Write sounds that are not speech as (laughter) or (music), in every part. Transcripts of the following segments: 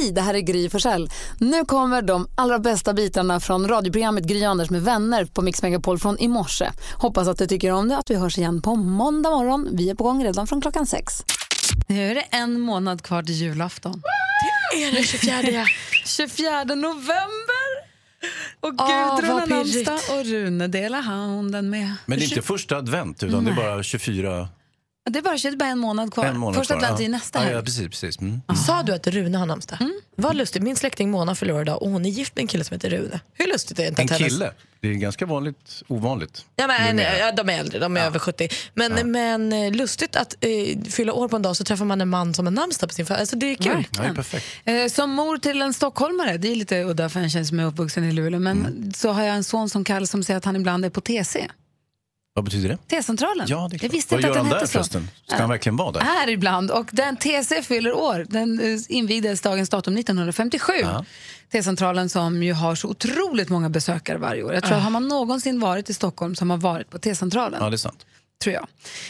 Hej, det här är Gry Forssell. Nu kommer de allra bästa bitarna från radioprogrammet Gry Anders med vänner på Mix Megapol från i morse. Hoppas att du tycker om det att vi hörs igen på måndag morgon. Vi är på gång redan från klockan sex. Nu är det en månad kvar till julafton. Det är den 24. 24 november! Och Åh, Gudrun vad har namnsdag och Rune delar handen med. Men det är inte första advent, utan det är bara 24... Det är bara, det är bara en månad kvar. En månad Första kvar. advent är ja. nästa ja, helg. ja, precis. precis. Mm. Sa du att Rune har namnsdag? Vad lustigt. Min släkting Mona förlorar idag och hon är gift med en kille som heter Rune. Hur lustigt är det inte? En att hennes- kille. Det är ganska vanligt, ovanligt. Ja, men, Numera. ja, de är äldre, de är över 70. Men, men eh, lustigt att eh, fylla år på en dag så träffar man en man som har namnsdag på sin födelsedag. Alltså, det är kul. Ja, det är perfekt. Eh, Som mor till en stockholmare, det är lite udda för en tjej som är uppvuxen i Luleå, men Mm. så har jag en son som Kalle som säger att han ibland är på TC. Vad betyder det? T-centralen. Ja, det är jag visste Vad inte gör att den han där hette så. förresten? Ska han verkligen vara där? Här ibland. Och den TC fyller år. Den eh, invigdes dagens datum 1957. Ja. T-centralen som ju har så otroligt många besökare varje år. Jag tror att har man någonsin varit i Stockholm så har man varit på T-centralen. Ja, det är sant. Tror jag.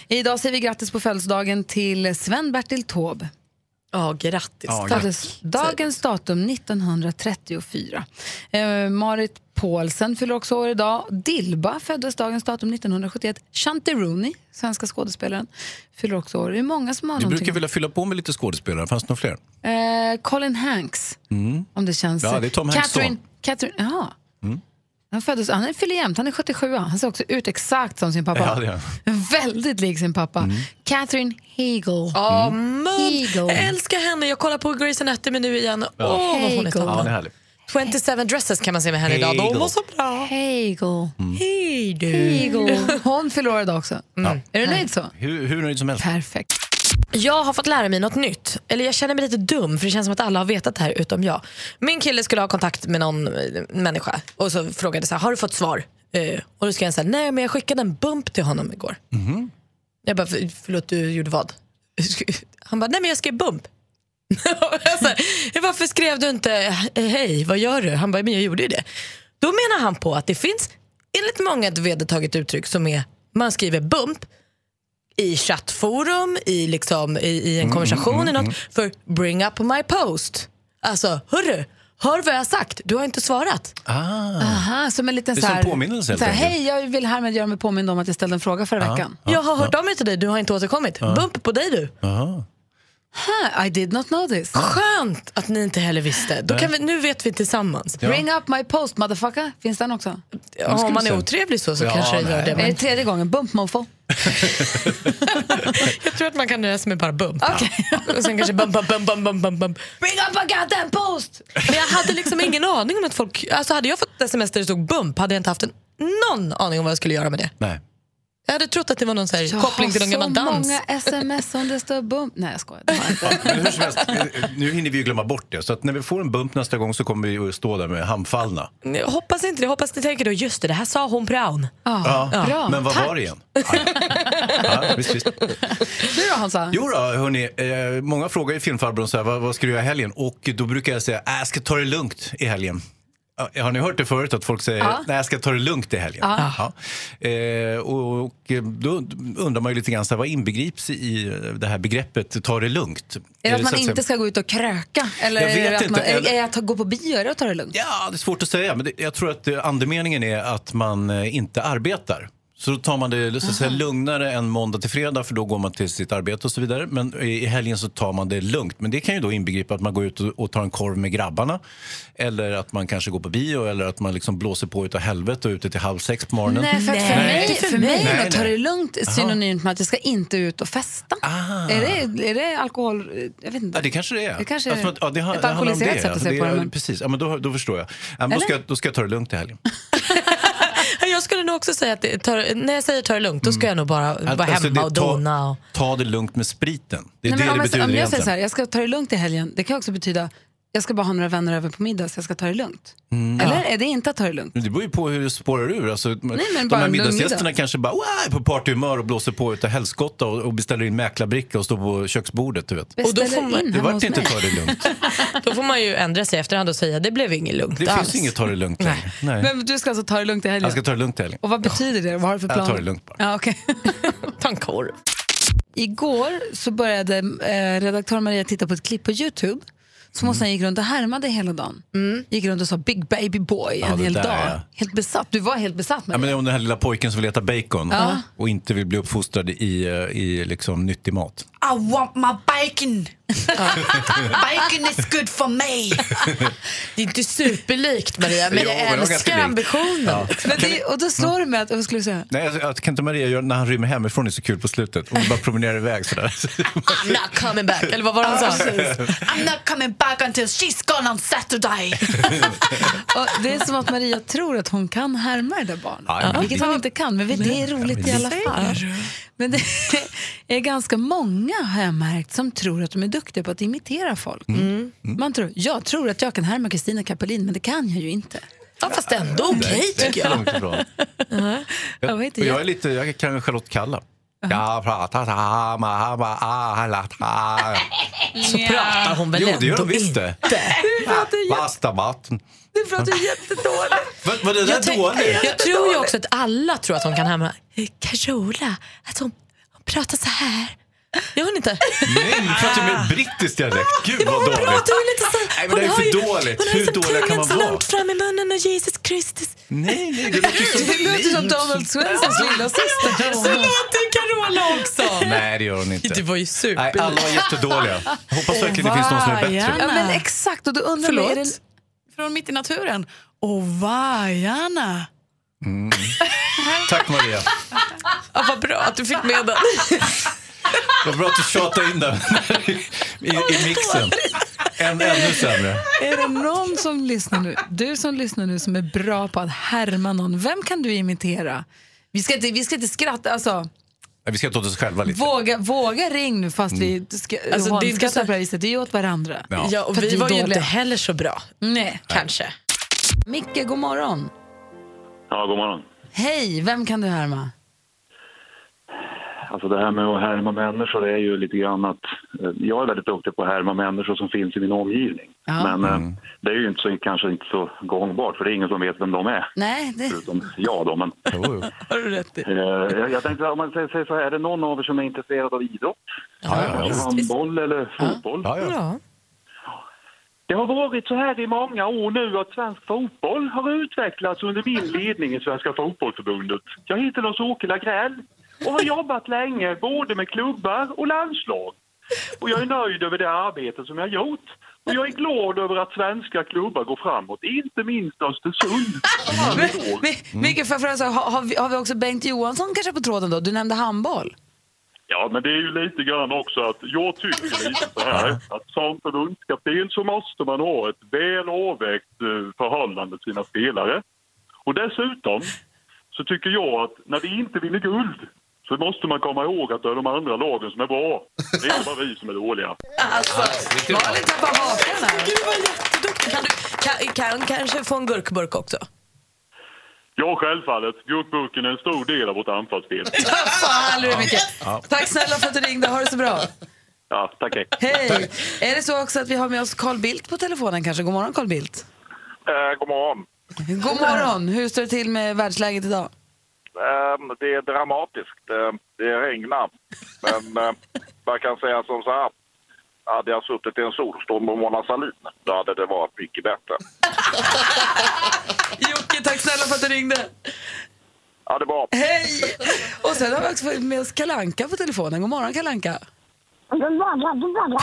Idag säger vi grattis på födelsedagen till Sven-Bertil Taube. Ja, grattis. Ja, Föddes dagens datum 1934. Eh, Marit Paulsen fyller också år idag. Dilba föddes dagens datum 1971. Shanti Rooney, svenska skådespelaren, fyller också år. Det är många som har Vi någonting. brukar vilja fylla på med lite skådespelare. Fanns det några fler? Eh, Colin Hanks, om det känns... Ja, det är Tom Hanks Catherine, son. Catherine, jaha. Han, föddes, han fyller jämnt, han är 77. Han ser också ut exakt som sin pappa. Ja, det gör Väldigt lik sin pappa. Catherine Hegel. Ja, mun. Hegel. Jag älskar henne. Jag kollar på Grey's Anatomy nu igen. Åh, vad hon är Hegel. Ja, det är härligt. 27 dresses kan man se med henne idag. De Hegel. var så bra. Hegel. Hej du. Hegel. Hon fyller år idag också. Är du nöjd så? Hur, hur nöjd som helst. Perfekt. Jag har fått lära mig något nytt. Eller jag känner mig lite dum för det känns som att alla har vetat det här utom jag. Min kille skulle ha kontakt med någon eh, människa och så frågade så här, har du fått svar? Eh, och då skrev han så här, nej men jag skickade en bump till honom igår. Jag bara, "För- förlåt du gjorde vad? (laughs) Han bara, nej men jag skrev bump. (laughs) jag så här, Varför skrev du inte "Eh, hej, vad gör du? Han bara, men jag gjorde ju det. Då menar han på att det finns enligt många ett vedertaget uttryck som är, man skriver bump i chattforum, i, liksom, i, i en konversation, i något, för bring up my post. Alltså, hörru, hör vad jag har sagt, du har inte svarat. Ah. Aha, som en liten Det är så som här, påminnelse, helt så här. Hej, jag vill härmed göra mig påmind om att jag ställde en fråga förra veckan. jag har hört av mig till dig, du har inte återkommit. Bump på dig du. Huh, I did not know this. Skönt att ni inte heller visste. Då kan vi, nu vet vi tillsammans. Bring up my post, motherfucker. Finns den också? Ja, om man är otrevlig så, så Ja, kanske det gör det. Är det Men tredje gången? Bump mofo. (laughs) jag tror att man kan nöja sig med bara bump. Okej. (laughs) Och sen kanske bump, bump, bump, bump, bump, bump. Bring up a goddamn post! Men jag hade liksom ingen aning om att folk... Alltså hade jag fått sms där det stod bump hade jag inte haft en, någon aning om vad jag skulle göra med det. Nej. Jag hade trott att det var någon så här Jag koppling till någon har gammal så dans. många sms som det står bump. Nej, jag skojar. Det har jag inte. (laughs) Men hur som helst, nu hinner vi ju glömma bort det. Så att när vi får en bump nästa gång så kommer vi att stå där med handfallna. Jag hoppas inte det. Jag hoppas ni tänker då, just det, det här sa hon Brown. Ja, Bra. Men vad var det igen? Ja, visst, visst. Du då Hansa? Jo då, hörni, eh, många frågar i filmfarbrorn så här, vad, vad ska du göra i helgen? Och då brukar jag säga, äh, jag ska ta det lugnt i helgen. Ja, Har ni hört det förut att folk säger Ja. nej jag ska ta det lugnt i helgen? Ja. Eh, och, och då undrar man ju lite grann så här, vad inbegrips i det här begreppet ta det lugnt? Är det att så man säga- inte ska gå ut och kröka? Eller Jag är det att man, eller- är det att gå på bio det att ta det lugnt? Ja, det är svårt att säga. Men det, jag tror att eh, andemeningen är att man eh, inte arbetar. Så då tar man det så säga, lugnare än måndag till fredag för då går man till sitt arbete och så vidare. Men i helgen så tar man det lugnt. Men det kan ju då inbegripa att man går ut och, och tar en korv med grabbarna. Eller att man kanske går på bio eller att man liksom blåser på utav helvete och är ute till halv sex på morgonen. Nej, för, att för Nej, mig, för mig mig. är att ta Nej, det nej. lugnt synonymt med att jag ska inte ut och festa. Ah. Är, det, är det alkohol? Jag vet inte. Ja, det kanske det är. Det kanske Alltså, att- ja, det har- ett det alkoholiserat det. sätt att se Det på det, men- Precis, ja, men då, då förstår jag. Ja, men då, ska, jag- då ska jag ta det lugnt i helgen. (laughs) Jag skulle nog också säga att det tar, när jag säger ta det lugnt, då ska jag nog bara vara Alltså, hemma det- och dona. Och, Ta, ta det lugnt med spriten. Det är Nej, men det om det jag, betyder om jag säger så här, jag ska ta det lugnt i helgen, det kan också betyda jag ska bara ha några vänner över på middag så jag ska ta det lugnt. Mm. Eller är det inte att ta det lugnt? Men Det beror ju på hur det spårar ur. Alltså, men de bara här middagsgästerna middag. kanske bara wow, är på partyhumör och blåser på utav helskotta och, och beställer in mäklarbricka och står på köksbordet. Du vet. Och då får man- in Det vart inte mig. ta det lugnt. (laughs) då får man ju ändra sig i efterhand och säga det blev inget lugnt Det alls. finns inget ta det lugnt längre. Nej. Men du ska alltså ta det lugnt i helgen? Jag ska ta det lugnt i helgen. Och vad betyder det? Vad har du för Jag planer? tar det lugnt bara. Ja, okay. (laughs) Ta en korv. Igår så började eh, redaktör Maria titta på ett klipp på Youtube sen gick runt och härmade hela dagen. Gick runt och sa Big Baby Boy en det hel där, dag. ja. Helt besatt. Du var helt besatt med Ja, men det. det är om den här lilla pojken som vill äta bacon Ja. och inte vill bli uppfostrad i, eh, i liksom nyttig mat. I want my bacon. (laughs) bacon is good for me. (laughs) Det är inte superlikt Maria, men Jo, jag älskar ambitionen. Men det, och då slår det med att, vad skulle du säga? Nej, jag, jag kan inte Maria göra när han rymmer hemifrån är så kul på slutet. Hon bara promenerar iväg sådär. I'm not coming back. Eller vad var det han sa? I'm not coming back until she's gone on Saturday. (laughs) Och det är som att Maria tror att hon kan härma det där barnet. Ja, ja. Vilket hon inte kan, men det är roligt i alla fall. Men det är ganska många, har jag märkt, som tror att de är duktiga på att imitera folk. Man tror, jag tror att jag kan härma Kristina Kapelin, men det kan jag ju inte. Ja, fast ändå okej tycker jag. Ifrån. Jag vet inte, jag, jag jag- är lite, jag kan Charlotte Kalla. Jag pratar. Så pratar hon väl Jo, det gör ändå hon visst inte. det. Basta. Du pratar jättedåligt. (laughs) Var, det där Jag, tänk, dåligt? jag tror ju också att alla tror att hon kan Eh, Carola, att hon, hon pratar så här. Gör hon inte? Nej, du pratar ju med brittisk dialekt. Gud vad Hon dåligt. pratar ju lite så. Nej, men det är hon för ju- dåligt. Hon har Hur dåliga kan tungan man så långt fram i munnen och Jesus Kristus. Nej, nej, det låter så (laughs) Det låter som. Donald Svenssons lilla syster. Så låter Carola också. Nej, det gör hon inte. Det var ju super. Nej, alla var jättedåliga. Jag hoppas verkligen det finns någon som är Ja, bättre. men exakt, och då undrar man, är det, Förlåt? Från mitt i naturen. Och vargarna. Tack Maria. Ja, vad bra att du fick med den. Vad bra att du tjatade in den i, i mixen. En, ännu sämre. är det någon som lyssnar nu, du som lyssnar nu som är bra på att härma någon, vem kan du imitera? Vi ska inte, vi ska inte skratta, alltså Nej, Vi ska ta åt oss själva lite. våga, våga ring nu fast vi ska, Alltså, det är inte skrattar så- på det här viset. Det är ju åt varandra. Ja. Ja, och För vi var ju inte heller så bra. Nej. Kanske. Micke, god morgon. Ja, god morgon. Hej, vem kan du härma? Alltså det här med att härma människor är ju lite grann att eh, jag är väldigt duktig på att härma människor som finns i min omgivning. Ja. Men eh, det är ju inte så, kanske inte så gångbart för det är ingen som vet vem de är. Nej, det Förutom jag då. Men, (laughs) har du rätt i. eh, jag, jag tänkte om man säger säger så här, är det någon av er som är intresserad av idrott? Ja, ja, ja. Handboll eller fotboll? Ja, ja. Ja. Det har varit så här i många år nu att svensk fotboll har utvecklats under min ledning i Svenska fotbollförbundet. Jag heter Lars-Åke Lagrell och har jobbat länge både med klubbar och landslag. Och jag är nöjd över det arbete som jag har gjort. Och jag är glad över att svenska klubbar går framåt, inte minst Östersund. (laughs) Fråga, så, har, har, vi, har vi också Bengt Johansson kanske på tråden då? Du nämnde handboll. Ja, men det är ju lite grann också att jag tycker lite så här att som förbundskapten så måste man ha ett väl avvägt eh, förhållande till sina spelare. Och dessutom så tycker jag att när vi inte vinner guld så måste man komma ihåg att det är de andra lagen som är bra. Det är bara vi som är dåliga. Malin tappar hakan här. Du var jätteduktig. Kan du kan, kan, kanske få en gurkburk också? Ja, självfallet. Gurkburken är en stor del av vårt anfallsspel. (laughs) Fan, du, Micke. Tack snälla för att du ringde. Ha det så bra. Ja, tack. hej. Hej! Är det så också att vi har med oss Carl Bildt på telefonen kanske? God morgon Carl Bildt. Eh, god morgon. God morgon! Hur står det till med världsläget idag? Eh, det är dramatiskt. Eh, det regnar. Men eh, man kan säga som så här. Hade jag suttit i en solstorm med Mona Sahlin, då hade det varit mycket bättre. (laughs) Jocke, tack snälla för att du ringde. Ja, det är bra. Hej! Och sen har vi också fått med oss Kalanka på telefonen. God morgon Kalanka. God morgon, god morgon.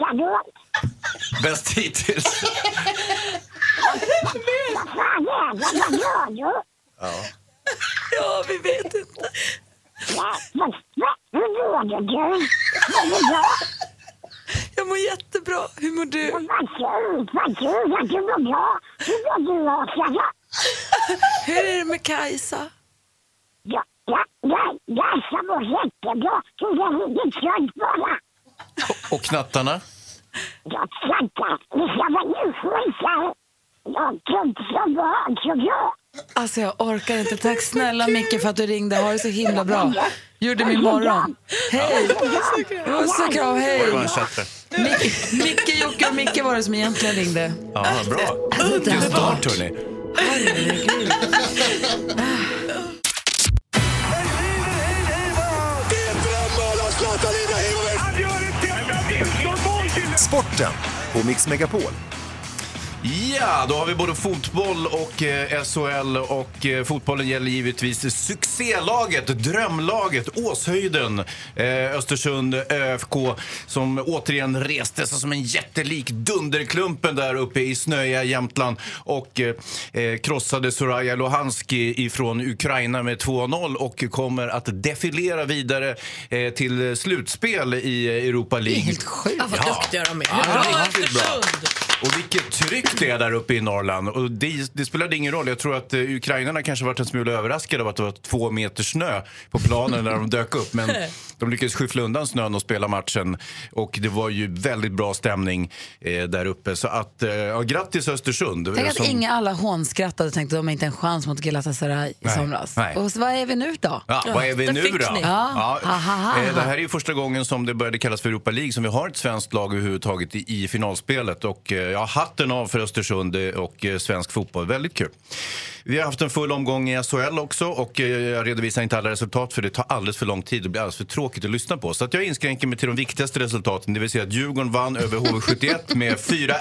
Vad du? Bäst hittills. Du? Ja, vi vet inte. Ja, Hur mår du? Mår du bra? Jag mår jättebra. Hur mår du? Vad kul, vad kul att du mår bra. Hur mår du, Åsa? Hur är det med Kajsa? Ja, ja, ja, Gassa mår jättebra. Hon är riktigt trött bara. Och knattarna? Jag tackar. Vi ska vara djurskyddsare. Jag tror så bra, så bra. Alltså jag orkar inte. Tack snälla Micke för att du ringde. Ha det så himla bra. Gjorde min morgon. Hej! Puss och kram, hej! Micke, Jocke och Micke var det som egentligen ringde. Ja, bra. Vilken start, hörni. Sporten på Mix Megapol. Ja, då har vi både fotboll och eh, SHL och eh, fotbollen gäller givetvis succélaget, drömlaget, Åshöjden, eh, Östersund ÖFK som återigen reste sig som en jättelik dunderklumpen där uppe i snöiga Jämtland och eh, eh, krossade Soraya Luhanski ifrån Ukraina med 2-0 och kommer att defilera vidare eh, till slutspel i Europa League. Helt sjukt. Ja, vad duktiga de är. Ja, riktigt bra. Östersund! Och vilket tryck det är där uppe i Norrland. Och det, det spelade ingen roll. Jag tror att eh, ukrainarna kanske varit en smula överraskade av att det var två meter snö på planen när de dök upp. Men (laughs) de lyckades skyffla undan snön och spela matchen. Och det var ju väldigt bra stämning eh, där uppe. Så att, eh, ja, grattis Östersund. Tänk att Som- inga alla hånskrattade och tänkte att de har inte en chans mot Galatasaray i Nej, somras. nej. Och så, vad är vi nu då? Ja, vad är vi nu då? ni. Ja. Ahaha. Eh, Det här är ju första gången som det började kallas för Europa League som vi har ett svenskt lag överhuvudtaget i, i finalspelet. Och eh, ja, hatten av för Östersund eh, och eh, svensk fotboll. Väldigt kul. Vi har haft en full omgång i SHL också och eh, jag redovisar inte alla resultat för det tar alldeles för lång tid. Det blir alldeles för tråkigt att lyssna på. Så att jag inskränker mig till de viktigaste resultaten. Det vill säga att Djurgården vann över HV71 med (laughs) 4-1.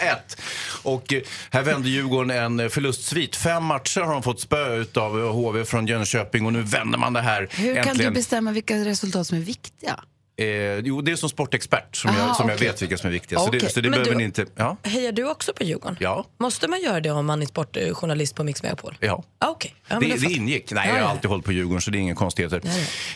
Och här vände Djurgården en förlustsvit. Fem matcher har de fått spö av HV från Jönköping och nu vänder man det här. Hur kan du äntligen. bestämma vilka resultat som är viktiga? Eh, jo, det är som sportexpert som, jag, Aha, som jag okej. vet vilka som är viktiga. Så Okej. det, så det behöver du- ni inte... Ja. Hejar du också på Djurgården? Ja. Måste man göra det om man är sportjournalist på Mix Megapol? ja. Ah, Okej, ja, det, det jag. ingick. Nej, Ja, jag har alltid hållit på Djurgården så det är inga konstigheter.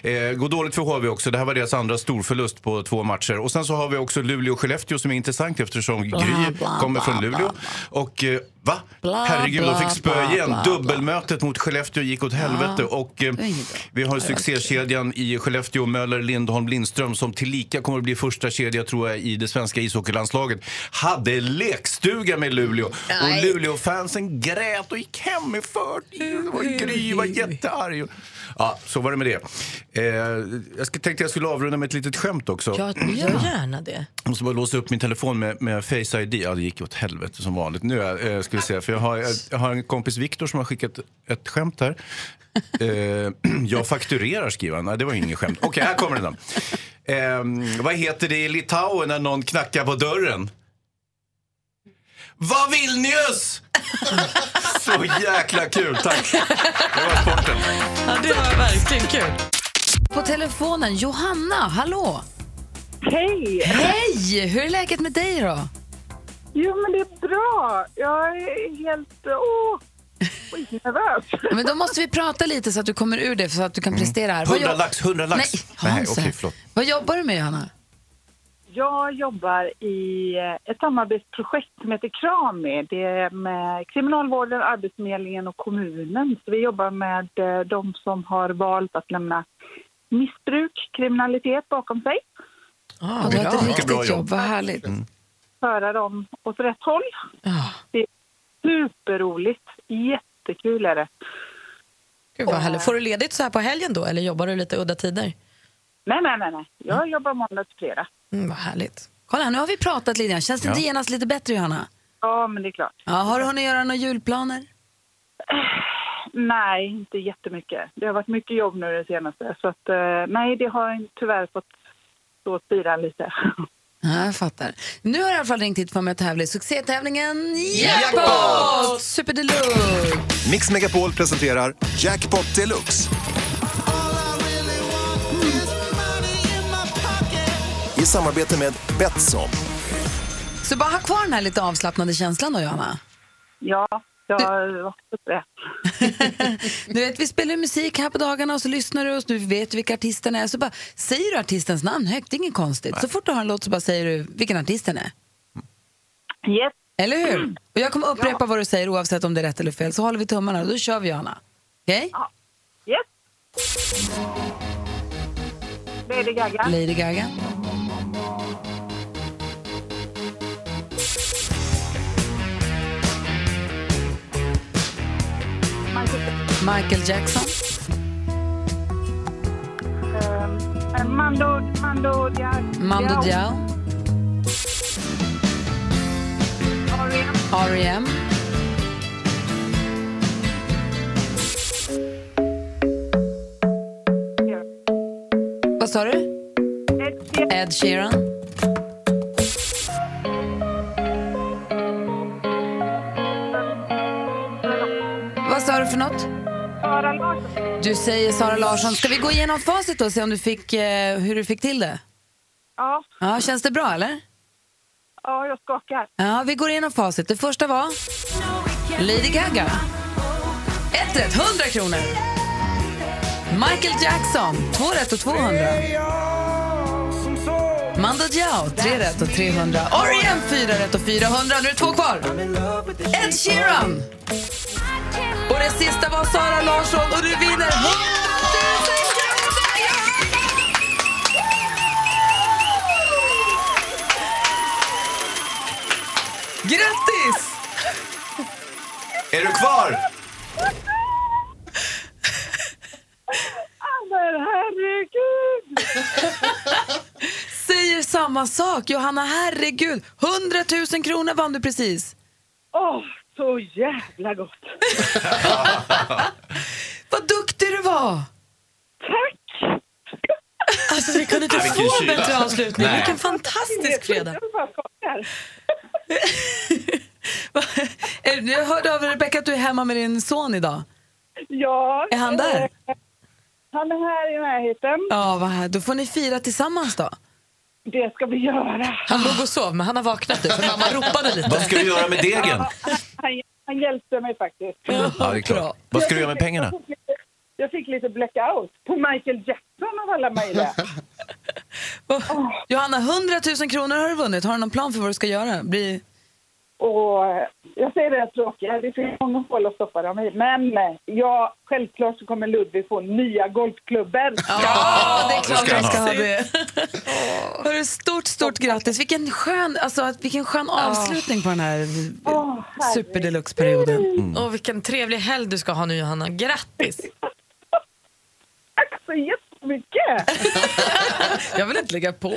Eh, går dåligt för HV också. Det här var deras andra storförlust på två matcher. Och sen så har vi också Luleå och Skellefteå som är intressant eftersom Gry bla, kommer bla, från bla, Luleå. Och eh, va? Bla, Herregud, de bla, fick spö bla, igen. Dubbelmötet mot Skellefteå gick åt helvete. Och eh, det vi har succékedjan i Skellefteå, Möller, Lindholm, Lindström som tillika kommer att bli första kedja tror jag i det svenska ishockeylandslaget. Hade lekstuga med Luleå. Och Luleå-fansen grät och gick hem i förtid. Och Gry var jättearg. Ja, så var det med det. Eh, jag tänkte jag skulle avrunda med ett litet skämt också. Ja, gör gärna det. Jag måste bara låsa upp min telefon med, med Face ID. Ja, det gick åt helvete som vanligt. Nu eh, ska vi se, för jag har, jag, jag har en kompis Viktor som har skickat ett skämt här. Eh, (clears throat) jag fakturerar skriver han. Nej, det var inget skämt. Okej, här kommer den då. Eh, vad heter det i Litauen när någon knackar på dörren? Vad vill nyus? Så jäkla kul, tack. Det var sporten. Ja, det var verkligen kul. På telefonen, Johanna, hallå! Hej! Hej! Hur är läget med dig då? Jo, men det är bra. Jag är helt... Åh, skitnervös. Men då måste vi prata lite så att du kommer ur det så att du kan prestera här. Vad 100 jobb- lax, 100 lax. Nej, Nej, Hans, okej, förlåt. Vad jobbar du med Johanna? Jag jobbar i ett samarbetsprojekt som heter Krami. Det är med Kriminalvården, Arbetsförmedlingen och kommunen. Så vi jobbar med eh, de som har valt att lämna missbruk, kriminalitet bakom sig. Ah, har bra. ett riktigt bra jobb, jobb. vad härligt. Föra dem åt rätt håll. Ja. Det är superroligt. Jättekul är det. Gud, vad härligt. Får du ledigt så här på helgen då eller jobbar du lite udda tider? Nej, nej, nej. nej. Jag jobbar måndag till fredag. Mm, vad härligt. Kolla här, nu har vi pratat lite grann. Känns det inte Ja. genast lite bättre Johanna? Ja, men det är klart. Ja, har du hunnit göra några julplaner? Nej, inte jättemycket. Det har varit mycket jobb nu det senaste. Så att, eh, nej, det har jag tyvärr fått stå och styra lite. Ja, jag fattar. Nu har jag i alla fall ringt hit för mig att tävla i succétävlingen Jackpot! Super Deluxe! Mix Megapol presenterar Jackpot Deluxe. I samarbete med Betsson. Så bara ha kvar den här lite avslappnade känslan då Johanna. Ja, jag hoppas det. (laughs) Du vet, vi spelar musik här på dagarna och så lyssnar du och du vet vilka artisten är. Så bara säger du artistens namn högt, det är inget konstigt. Så fort du har en låt så bara säger du vilken artist den är. Yes. Eller hur? Och jag kommer upprepa vad du säger oavsett om det är rätt eller fel. Så håller vi tummarna och då kör vi Johanna. Okej? Yes. Lady Gaga. Lady Gaga. Michael Jackson. Um, Mando, Mando Diao. Mando Diao. R.E.M. R.E.M. Vad sa du? Ed Sheeran. Du för något? Sara Larsson. Du säger Sara Larsson. Ska vi gå igenom facit då och se om du fick, eh, hur du fick till det? Ja, Ja, känns det bra eller? ja, jag skakar. Ja, vi går igenom facit. Det första var Lady Gaga. Ett rätt, 100 kronor. Michael Jackson, två rätt och 200. Mando Diao, tre rätt och 300. R.E.M. fyra rätt och 400. Nu är det två kvar. Ed Sheeran. Och det sista var Sara Larsson och du vinner 100 000 Grattis! Är du kvar? Men herregud! Säger samma sak. Johanna, herregud. 100 000 kronor vann du precis. Åh, så jävla gott. (laughs) Vad duktig du var! Tack! Alltså vi kunde inte få kyla. bättre avslutning. Nej. Vilken fantastisk fredag. (laughs) Jag hörde av Rebecka att du är hemma med din son idag. Ja. Är han där? eh, Han är här i närheten. Ja, vad här. Då får ni fira tillsammans då. Det ska vi göra. Han låg och sov men han har vaknat nu för mamma (laughs) ropade lite. Vad ska du göra med degen? Han, han hjälpte mig faktiskt. Ja, det är klart. Vad ska du göra med pengarna? Jag fick lite, jag fick lite blackout på Michael Jackson av alla möjliga. (laughs) Johanna, 100 000 kronor har du vunnit. Har du någon plan för vad du ska göra? Bli... Och eh, jag säger det tråkiga, det finns många hål att stoppa dem i. Men eh, ja, självklart så kommer Ludvig få nya golfklubbor. Ja, det är klart han ska ha. det. (laughs) Hörru, stort, stort grattis. Vilken skön, alltså, vilken skön avslutning på den här Åh, herregud. superdeluxe-perioden. Och vilken trevlig helg du ska ha nu Johanna. Grattis! Jag vill inte lägga på.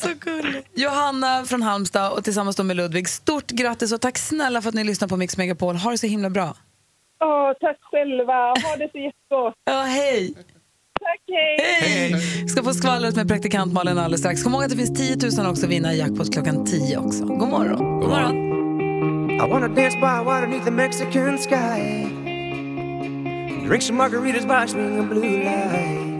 så gulligt. Johanna från Halmstad och tillsammans med Ludvig, stort grattis och tack snälla för att ni lyssnar på Mix Megapol. Ha det så himla bra. Åh, tack själva, ha det så jättegott. Ja, hej! Tack, hej! Hej! Ska få skvallret med praktikant Malin alldeles strax. Kom ihåg att det finns 10 000 också att vinna i jackpot klockan 10 också. God morgon. God morgon. I wanna dance by water beneath the Mexican sky. Drink some margaritas by swinging blue lights.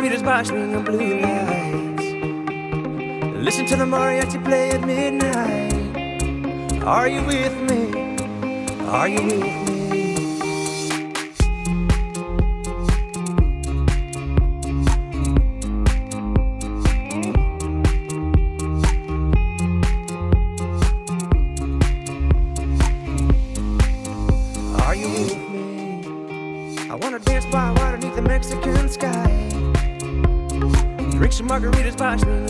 Margaritas by swinging blue lights. Listen to the mariachi play at midnight. Are you with me? Are you with me? Margaritas by swinging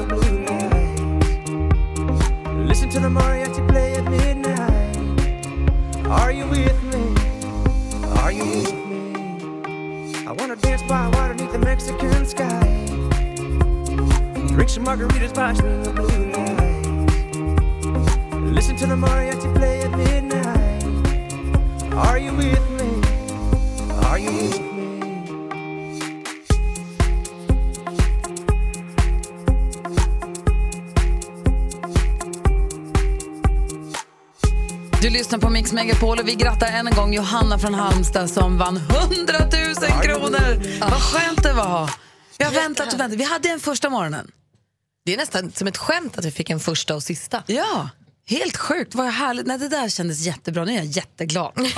Megapol och vi grattar än en gång Johanna från Halmstad som vann 100 000 kronor. Vad skönt det var. Vi har väntat och väntat. Vi hade en första morgonen. Det är nästan som ett skämt att vi fick en första och sista. Ja, Helt sjukt, vad härligt. Nej, det där kändes jättebra. Nu är jag jätteglad. (laughs)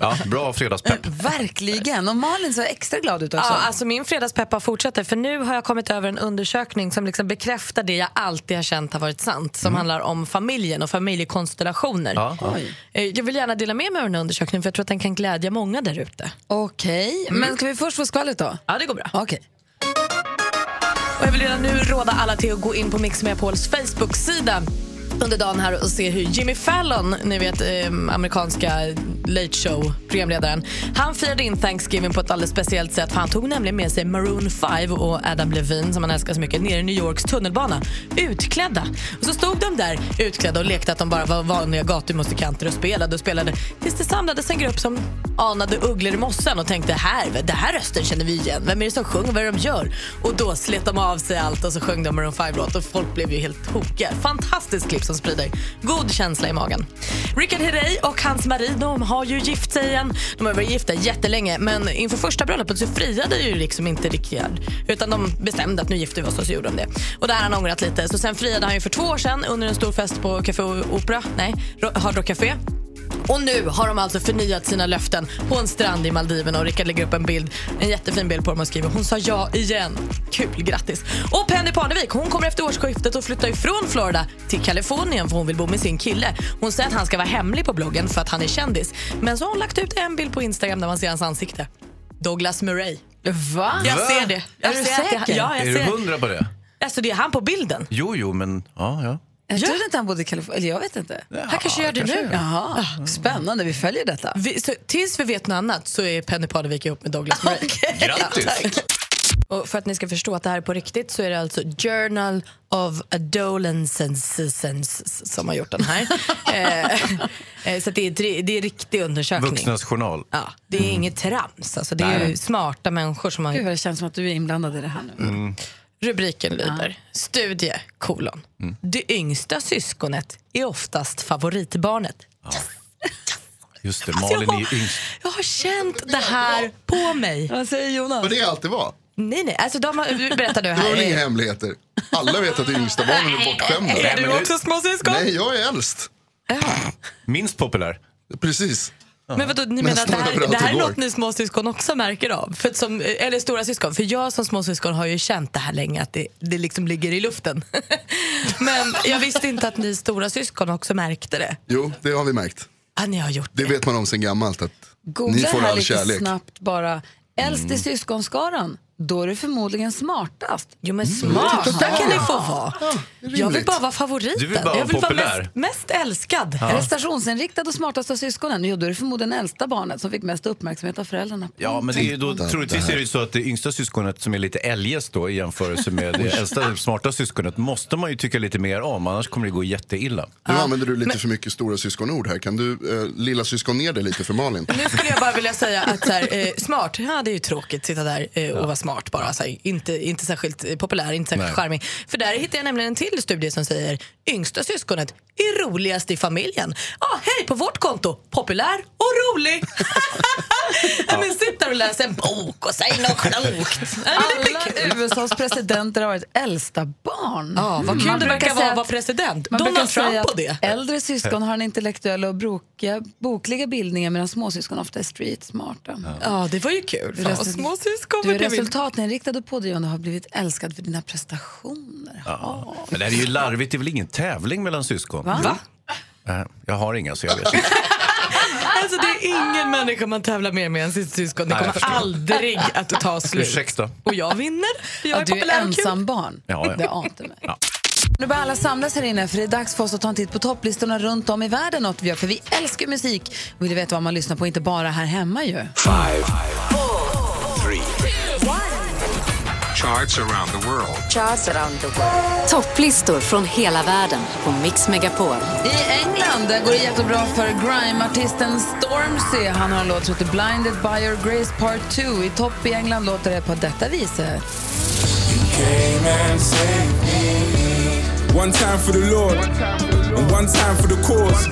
Ja, bra fredagspepp. (laughs) Verkligen. Och Malin så extra glad ut också. Ja, alltså min fredagspeppa fortsätter för nu har jag kommit över en undersökning som liksom bekräftar det jag alltid har känt har varit sant. Som handlar om familjen och familjekonstellationer. Ja, ja. Eh, Jag vill gärna dela med mig av den här undersökningen för jag tror att den kan glädja många där ute. Okej, men ska vi först få skvallret då? Ja, det går bra. Okej. Och jag vill redan nu råda alla till att gå in på Mix Megapols Facebook-sida under dagen här och se hur Jimmy Fallon, ni vet eh, amerikanska Late Show-programledaren, han firade in Thanksgiving på ett alldeles speciellt sätt för han tog nämligen med sig Maroon 5 och Adam Levine som han älskar så mycket ner i New Yorks tunnelbana utklädda. Och så stod de där utklädda och lekte att de bara var vanliga gatumusikanter och spelade och spelade tills det samlades en grupp som anade ugglor i mossen och tänkte här, det här rösten känner vi igen. Vem är det som sjunger? Vad är det de gör? Och då slet de av sig allt och så sjöng de Maroon 5-låt och folk blev ju helt tokiga. Fantastiskt klipp som sprider god känsla i magen. Richard Herrey och hans Marie de har ju gift sig igen. De har varit gifta jättelänge men inför första bröllopet så friade ju liksom inte Richard utan de bestämde att nu gifter vi oss och så gjorde de det. Och det här har han ångrat lite. Så sen friade han ju för två år sedan under en stor fest på Café Opera, nej, Hard Rock Café. Och nu har de alltså förnyat sina löften på en strand i Maldiverna och Rickard lägger upp en bild, en jättefin bild på dem och skriver hon sa ja igen. Kul, grattis. Och Penny Parnevik, hon kommer efter årsskiftet att flytta ifrån Florida till Kalifornien för hon vill bo med sin kille. Hon säger att han ska vara hemlig på bloggen för att han är kändis. Men så har hon lagt ut en bild på Instagram där man ser hans ansikte. Douglas Murray. Va? Jag ser det. Jag Är du det- säker? Ja, jag Är ser du hundra på det? Alltså det är han på bilden. Jo, jo, men ja, ja. Jag trodde inte han bodde i Kalifornien. Eller jag vet inte. Han kanske gör det kanske nu. Jaha, spännande. Vi följer detta. Vi, så, tills vi vet något annat så är Penny Parnevik ihop med Douglas Murray. (laughs) Grattis! Och för att ni ska förstå att det här är på riktigt så är det alltså Journal of Adolescence som har gjort den här. (laughs) eh, eh, så det, är, det är riktig undersökning. Vuxnas journal. Ja, det är inget trams. Alltså, det är ju smarta människor som har Gud vad det känns som att du är inblandad i det här nu. Rubriken lyder Studie, kolon. Det yngsta syskonet är oftast favoritbarnet. Just det, Malin är ju yngst. Jag har känt det här på mig. Vad säger Jonas? Vad det alltid var. Nej, nej. Alltså, de har, berätta du Det var inga här. hemligheter. Alla vet att de yngsta barnen är bortskämda. Är du också småsyskon? Nej, jag är äldst. Minst populär. Precis. Men vadå, ni Men menar att det här, det här är något ni småsyskon också märker av? För som, eller stora syskon. För jag som småsyskon har ju känt det här länge, att det, det liksom ligger i luften. (laughs) Men jag visste inte att ni stora syskon också märkte det. Jo, det har vi märkt. Ah, ni har gjort Det vet man om sen gammalt att ni Googla får här all lite kärlek. snabbt bara. Äldst i syskonskaran. Då är du förmodligen smartast. Jo men smart, där kan ni få vara. Jag vill bara vara favoriten. Du vill bara jag vill vara vara populär. mest, mest älskad. Prestationsinriktad och smartast av syskonen. Jo, då är det förmodligen äldsta barnet som fick mest uppmärksamhet av föräldrarna. Ja, men det är ju då, troligtvis är det ju så att det yngsta syskonet som är lite eljest då i jämförelse med det (laughs) äldsta smarta syskonet måste man ju tycka lite mer om, annars kommer det gå jätteilla. Nu använder du lite för mycket stora syskonord här. Kan du eh, lilla syskon ner det lite för Malin? Nu skulle jag bara vilja säga att så här, eh, smart, ja det är ju tråkigt att sitta där eh, och vara smart bara. Så här, inte, inte särskilt populär, inte särskilt Nej. charmig. För där hittar jag nämligen en till studie som säger yngsta syskonet är roligast i familjen. Ja, hej på vårt konto, populär och rolig. (laughs) ja. Men sitt där och läs en bok och säg något klokt. Ja. Alla USAs presidenter har varit äldsta barn. Ja, vad kul Man det verkar vara att vara president. Man brukar Donald säga Trump på att det. äldre syskon har en intellektuell och brokiga, bokliga bildningar medan småsyskon ofta är street smarta. Ja, det var ju kul. Fan, vad Resul- små syskon Du är vad det. Resultatinriktad och pådrivande och har blivit älskad för dina prestationer. Ja. Men det här är ju larvigt, det är väl ingen tävling mellan syskon? Va? Eh, Jag har inga så jag vet inte. (laughs) Alltså, det är ingen människa man tävlar mer med än sitt syskon. Det Nej, kommer förstår. aldrig att ta slut. Ursäkta. Och jag vinner. Jag Ja, är du är ensam barn. Ja, ja. Det ante mig. Ja. Nu börjar alla samlas här inne för det är dags för oss att ta en titt på topplistorna runt om i världen. Något vi gör, för vi älskar musik och vill veta vad man lyssnar på, inte bara här hemma ju. Charts around the world. Topplistor från hela världen på Mix Megapol. I England där går det jättebra för grime-artisten Stormzy. Han har en låt som heter Blinded by your grace part 2. I topp i England låter det på detta viset. One time for the Lord. And one time for the cause.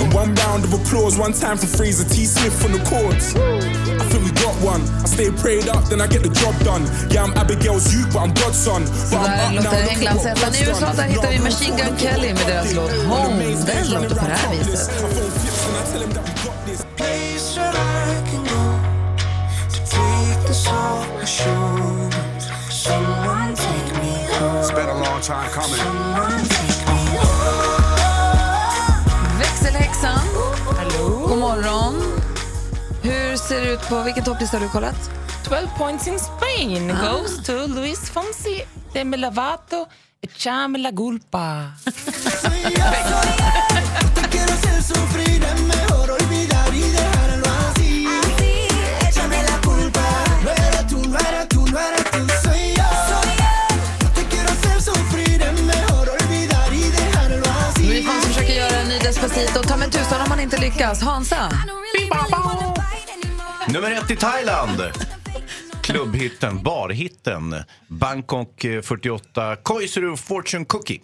And one round of applause, one time for Fraser T. Smith on the chords. I think we got one. I stay prayed up, then I get the job done. Yeah, I'm Abigail's youth, but I'm God's son. But I'm Där up now, låter look at Englandsettan. what I God's USA done. där hittar vi Machine Gun Kelly med deras låt Home. Den låter på det här viset. place that I can go to take this off my shoulders. Someone take me home. It's been a long time coming. Yxan. Hallå. God morgon. Hur ser det ut på, vilken topplista har du kollat? 12 points in Spain ah. goes to Luis Fonsi, Demi Lovato, Chame la Gulpa. Despacito. Ta med 15 om man inte lyckas. Hansa? Nummer ett i Thailand. Klubbhitten, barhitten. Bangkok eh, 48, Koisuru Fortune Cookie.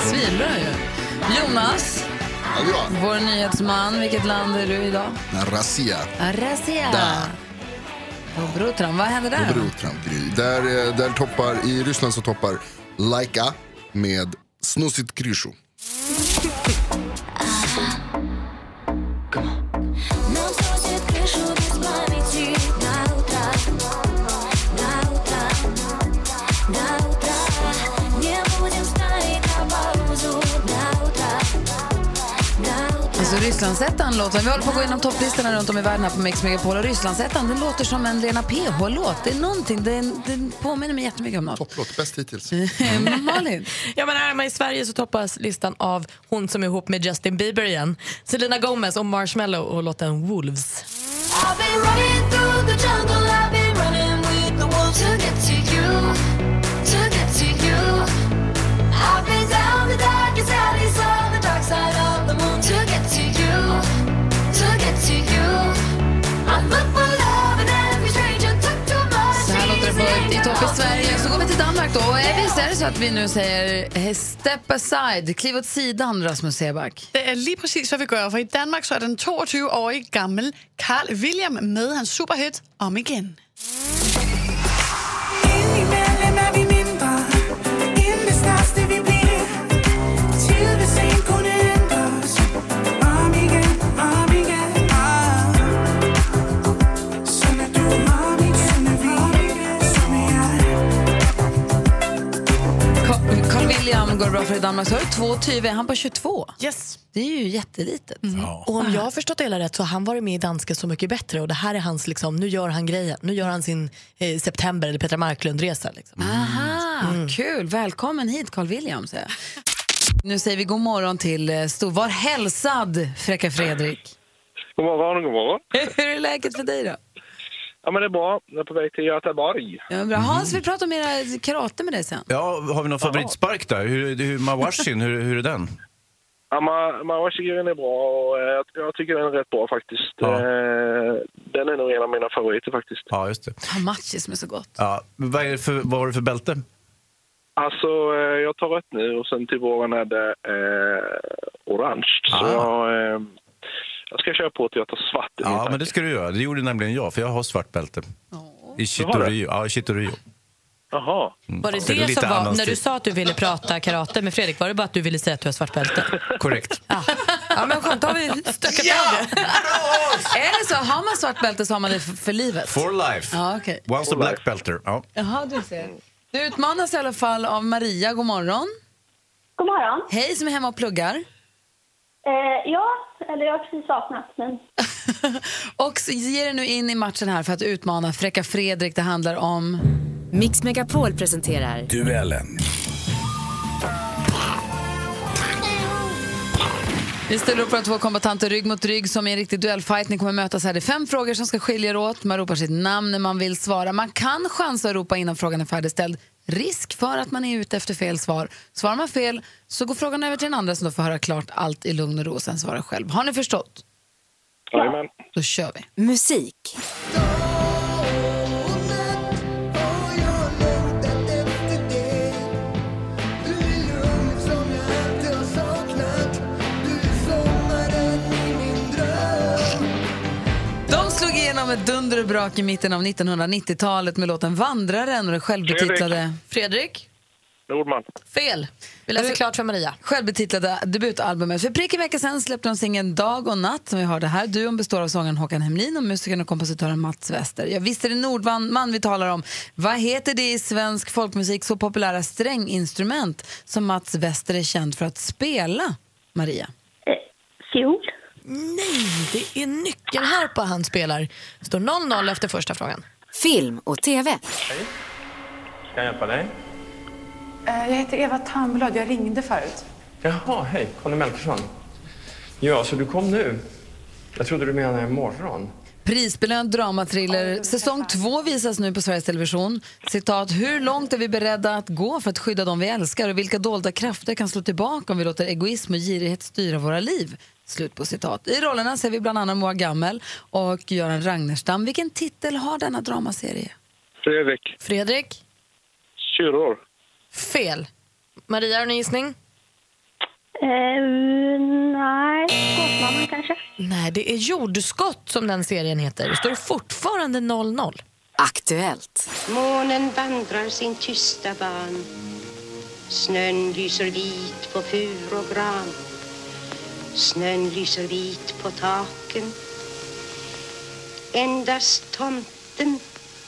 Svinbra ju. Jonas? Vår nyhetsman. Vilket land är du idag? Razia. Arasia. Där. Dobrotram. Vad händer där? Dobro Gry. Där, eh, där toppar, I Ryssland så toppar Laika med Snusit Kryshu. Precis, och Rysslandsettan låter... Vi håller på att gå igenom topplistorna runt om i världen här på Mix Megapol. Och Rysslandsettan, den låter som en Lena PH-låt. Det är någonting, den, den påminner mig jättemycket om något. Topplåt, bäst hittills. (laughs) Malin? ja, men här i Sverige så toppas listan av hon som är ihop med Justin Bieber igen. Selena Gomez och Marshmello och låten Wolves. I've been running through the jungle, I've been running with the wolves to get Sverige. Så går vi till Danmark då. Och visst är det så att vi nu säger eh, step aside, kliv åt sidan Rasmus Seback. Det är lige precis hvad vi gör. För i Danmark så är den 22-årige gammel Carl William med hans superhit Om igen. William går det bra för i Danmark. Så har du två tyver, är han på 22? Yes. Det är ju jättelitet. Och om jag har förstått det hela rätt så har han varit med i Danska Så mycket bättre och det här är hans, liksom, nu gör han grejen. Nu gör han sin eh, september eller Petra Marklund-resa. Liksom. Aha, kul. Välkommen hit Carl William. säger. Nu säger vi god morgon till eh, Stor. Var hälsad, fräcka Fredrik. God morgon, god morgon. (laughs) Hur är läget för dig då? Ja, men det är bra. Jag är på väg till Göteborg. Ja, bra. Hans, vi pratar om era karate med dig sen. Ja, har vi någon favoritspark där? Hur, hur, Mawashin, hur, hur är den? Ja, Ma- Mawashigiren är bra och eh, jag, jag tycker den är rätt bra faktiskt. Ja. Eh, Den är nog en av mina favoriter faktiskt. Ja, just det. Hamachi som är så gott. Ja, vad, är det för, vad har du för bälte? Alltså, eh, jag tar rött nu och sen till våren är det eh, orange. Så Ah. jag, eh, jag ska köra på tar svart. Ja, tanke. men det ska du göra. Det gjorde nämligen jag, för jag har svart bälte. I? Shitoryu. Ja, i. Jaha. Var det det det som var, när du sa att du ville prata karate med Fredrik, var det bara att du ville säga att du har svart bälte? (laughs) Korrekt. Ja men skönt, då har vi stökat Ja! av det. Är det så? Har man svart bälte så har man det för, livet? For life. Ja, okej. Once a black belter. Ja. Jaha, du ser. Du utmanas i alla fall av Maria. God morgon. God morgon. Hej, som är hemma och pluggar. Eh, ja, eller jag har precis vaknat. Men... (laughs) Och så ger dig nu in i matchen här för att utmana Fräcka Fredrik. Det handlar om... Mix Megapol presenterar Duellen. Vi ställer upp våra två kombatanter rygg mot rygg som i en riktig duellfight. Ni kommer mötas här. Det är fem frågor som ska skilja er åt. Man ropar sitt namn när man vill svara. Man kan chansa att ropa innan frågan är färdigställd. Risk för att man är ute efter fel svar. Svarar man fel så går frågan över till den andra som då får höra klart allt i lugn och ro och sen svara själv. Har ni förstått? Jajamän. Då kör vi. Musik. Igenom ett dunder och brak i mitten av 1990-talet med låten Vandraren och det självbetitlade... Fredrik? Nordman. Fel. Vi läser klart för Maria. Självbetitlade debutalbumet. För prick en vecka sedan släppte de singeln Dag och natt som vi hörde här. Duon består av sångaren Håkan Hemlin och musikern och kompositören Mats Wester. Ja, visst är det Nordman vi talar om. Vad heter det i svensk folkmusik så populära stränginstrument som Mats Wester är känd för att spela, Maria? Fiol. Nej, det är nyckelharpa han spelar. Det står 0-0 efter första frågan. Film och TV. Kan jag hjälpa dig? Eh, Jag heter Eva Tamblad. Jag ringde förut. Jaha, hej. Conny Melkersson. Ja, så du kom nu? Jag trodde du menade imorgon. Prisbelönt dramatriller. Säsong två visas nu på Sveriges Television. Citat, hur långt är vi beredda att gå för att skydda dem vi älskar och vilka dolda krafter kan slå tillbaka om vi låter egoism och girighet styra våra liv? Slut på citat. I rollerna ser vi bland annat Moa Gammel och Göran Ragnerstam. Vilken titel har denna dramaserie? Fredrik. Fredrik? Kyrror. Fel. Maria, har du en gissning? Eh, nej, Gåsmamman kanske. Nej, det är Jordskott som den serien heter. Det står fortfarande 0-0. Aktuellt. Månen vandrar sin tysta ban Snön lyser vit på fur och gran Snön lyser vit på taken Endast tomten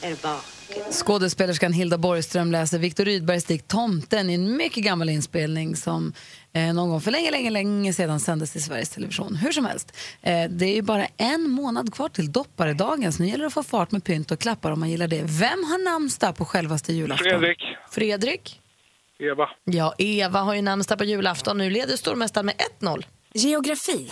är vaken Skådespelerskan Hilda Borgström läser Viktor Rydbergs dikt Tomten i en mycket gammal inspelning som eh, någon gång för länge, länge, länge sedan sändes i Sveriges Television. Hur som helst, eh, det är ju bara en månad kvar till dopparedagen så nu gäller det att få fart med pynt och klappar om man gillar det. Vem har namnsdag på självaste julafton? Fredrik. Fredrik? Eva. Ja, Eva har ju namnsdag på julafton. Nu leder stormästaren med 1-0. Geografi.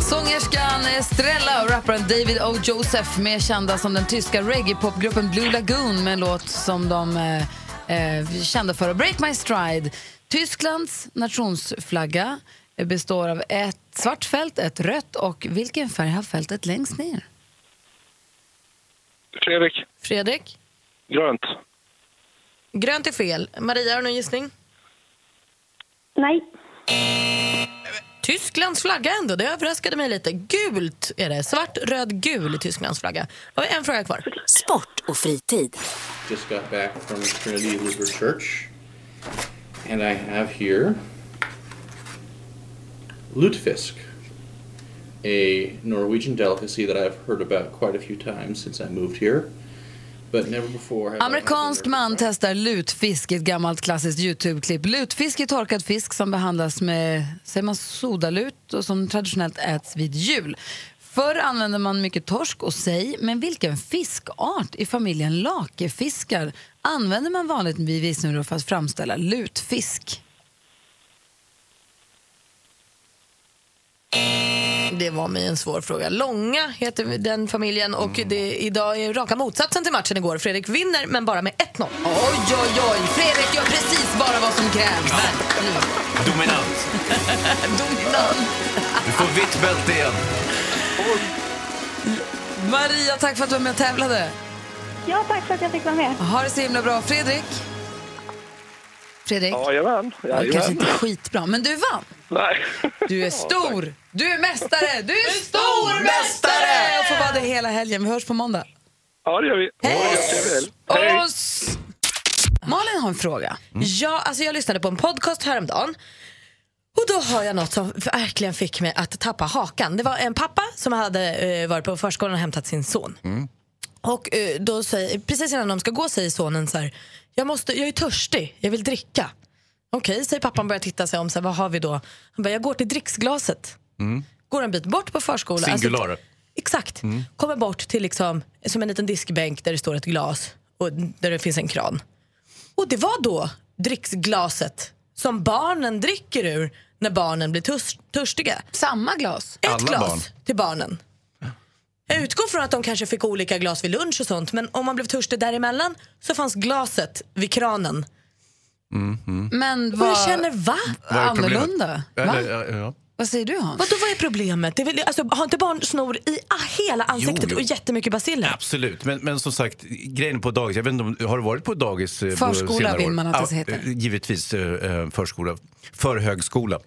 Sångerskan Estrella och rapparen David O. Joseph, mer kända som den tyska reggae-popgruppen Blue Lagoon med en låt som de eh, eh, kände för att Break My Stride. Tysklands nationsflagga består av ett svart fält, ett rött och vilken färg har fältet längst ner? Fredrik. Fredrik? Grönt. Grönt är fel. Maria, har du någon gissning? Nej. Tysklands flagga ändå, det överraskade mig lite. Gult är det. Svart, röd, gul är Tysklands flagga. Har vi en fråga kvar. Sport och fritid. Just got back from Trinity Lutheran Church, and I have here lutefisk, a Norwegian delicacy that I've heard about quite a few times since I moved here, but never before Amerikansk man testar lutfisk i ett gammalt klassiskt Youtube-klipp. Lutfisk är torkad fisk som behandlas med säger man, sodalut och som traditionellt äts vid jul. Förr använde man mycket torsk och sej, men vilken fiskart i familjen lakefiskar använder man vanligtvis nu för att framställa lutfisk? Det var mig en svår fråga. Långa heter den familjen och det, idag är raka motsatsen till matchen igår. Fredrik vinner, men bara med 1-0. Oj, oj, oj! Fredrik gör precis bara vad som krävs. Dominant. (laughs) Dominant. Du får vitt bälte igen. Maria, tack för att du var med och tävlade. Ja, tack för att jag fick vara med. Ha det så himla bra. Fredrik? Fredrik? Jajamän. Ja, kanske Jajamän. inte skitbra, men du vann. Nej. Du är stor! Du är mästare! Du är stormästare! Och får vara det hela helgen. Vi hörs på måndag. Ja, det gör vi. Hej! Trevligt. Hej. Och Malin har en fråga. Ja, alltså jag lyssnade på en podcast häromdagen. Och då har jag något som verkligen fick mig att tappa hakan. Det var en pappa som hade eh, varit på förskolan och hämtat sin son. Och eh, då säger, precis innan de ska gå säger sonen så här, jag, måste, jag är törstig, jag vill dricka. Okej, säger pappan börjar titta sig om, så här, vad har vi då? Han bara, jag går till dricksglaset. Mm. Går en bit bort på förskolan. alltså, Singular. Exakt. Mm. Kommer bort till liksom, som en liten diskbänk där det står ett glas och där det finns en kran. Och det var då dricksglaset som barnen dricker ur när barnen blir törs- törstiga. Samma glas? Ett Alla glas barn. till barnen. Jag utgår från att de kanske fick olika glas vid lunch och sånt men om man blev törstig däremellan så fanns glaset vid kranen Mm, mm. Men Och vad... jag känner, va? Vad är problemet? Annorlunda? Va? Eller, ja, ja. Vad säger du Hans? Vadå, vad är problemet? Det är väl, alltså, har inte barn snor i ah, hela ansiktet jo. och jättemycket basiller? Absolut, men, men som sagt, grejen på dagis, jag vet inte om, har du varit på dagis? eh, på Förskola senare vill man att det Ja, heter. eh, Givetvis eh, eh, förskola, för högskola.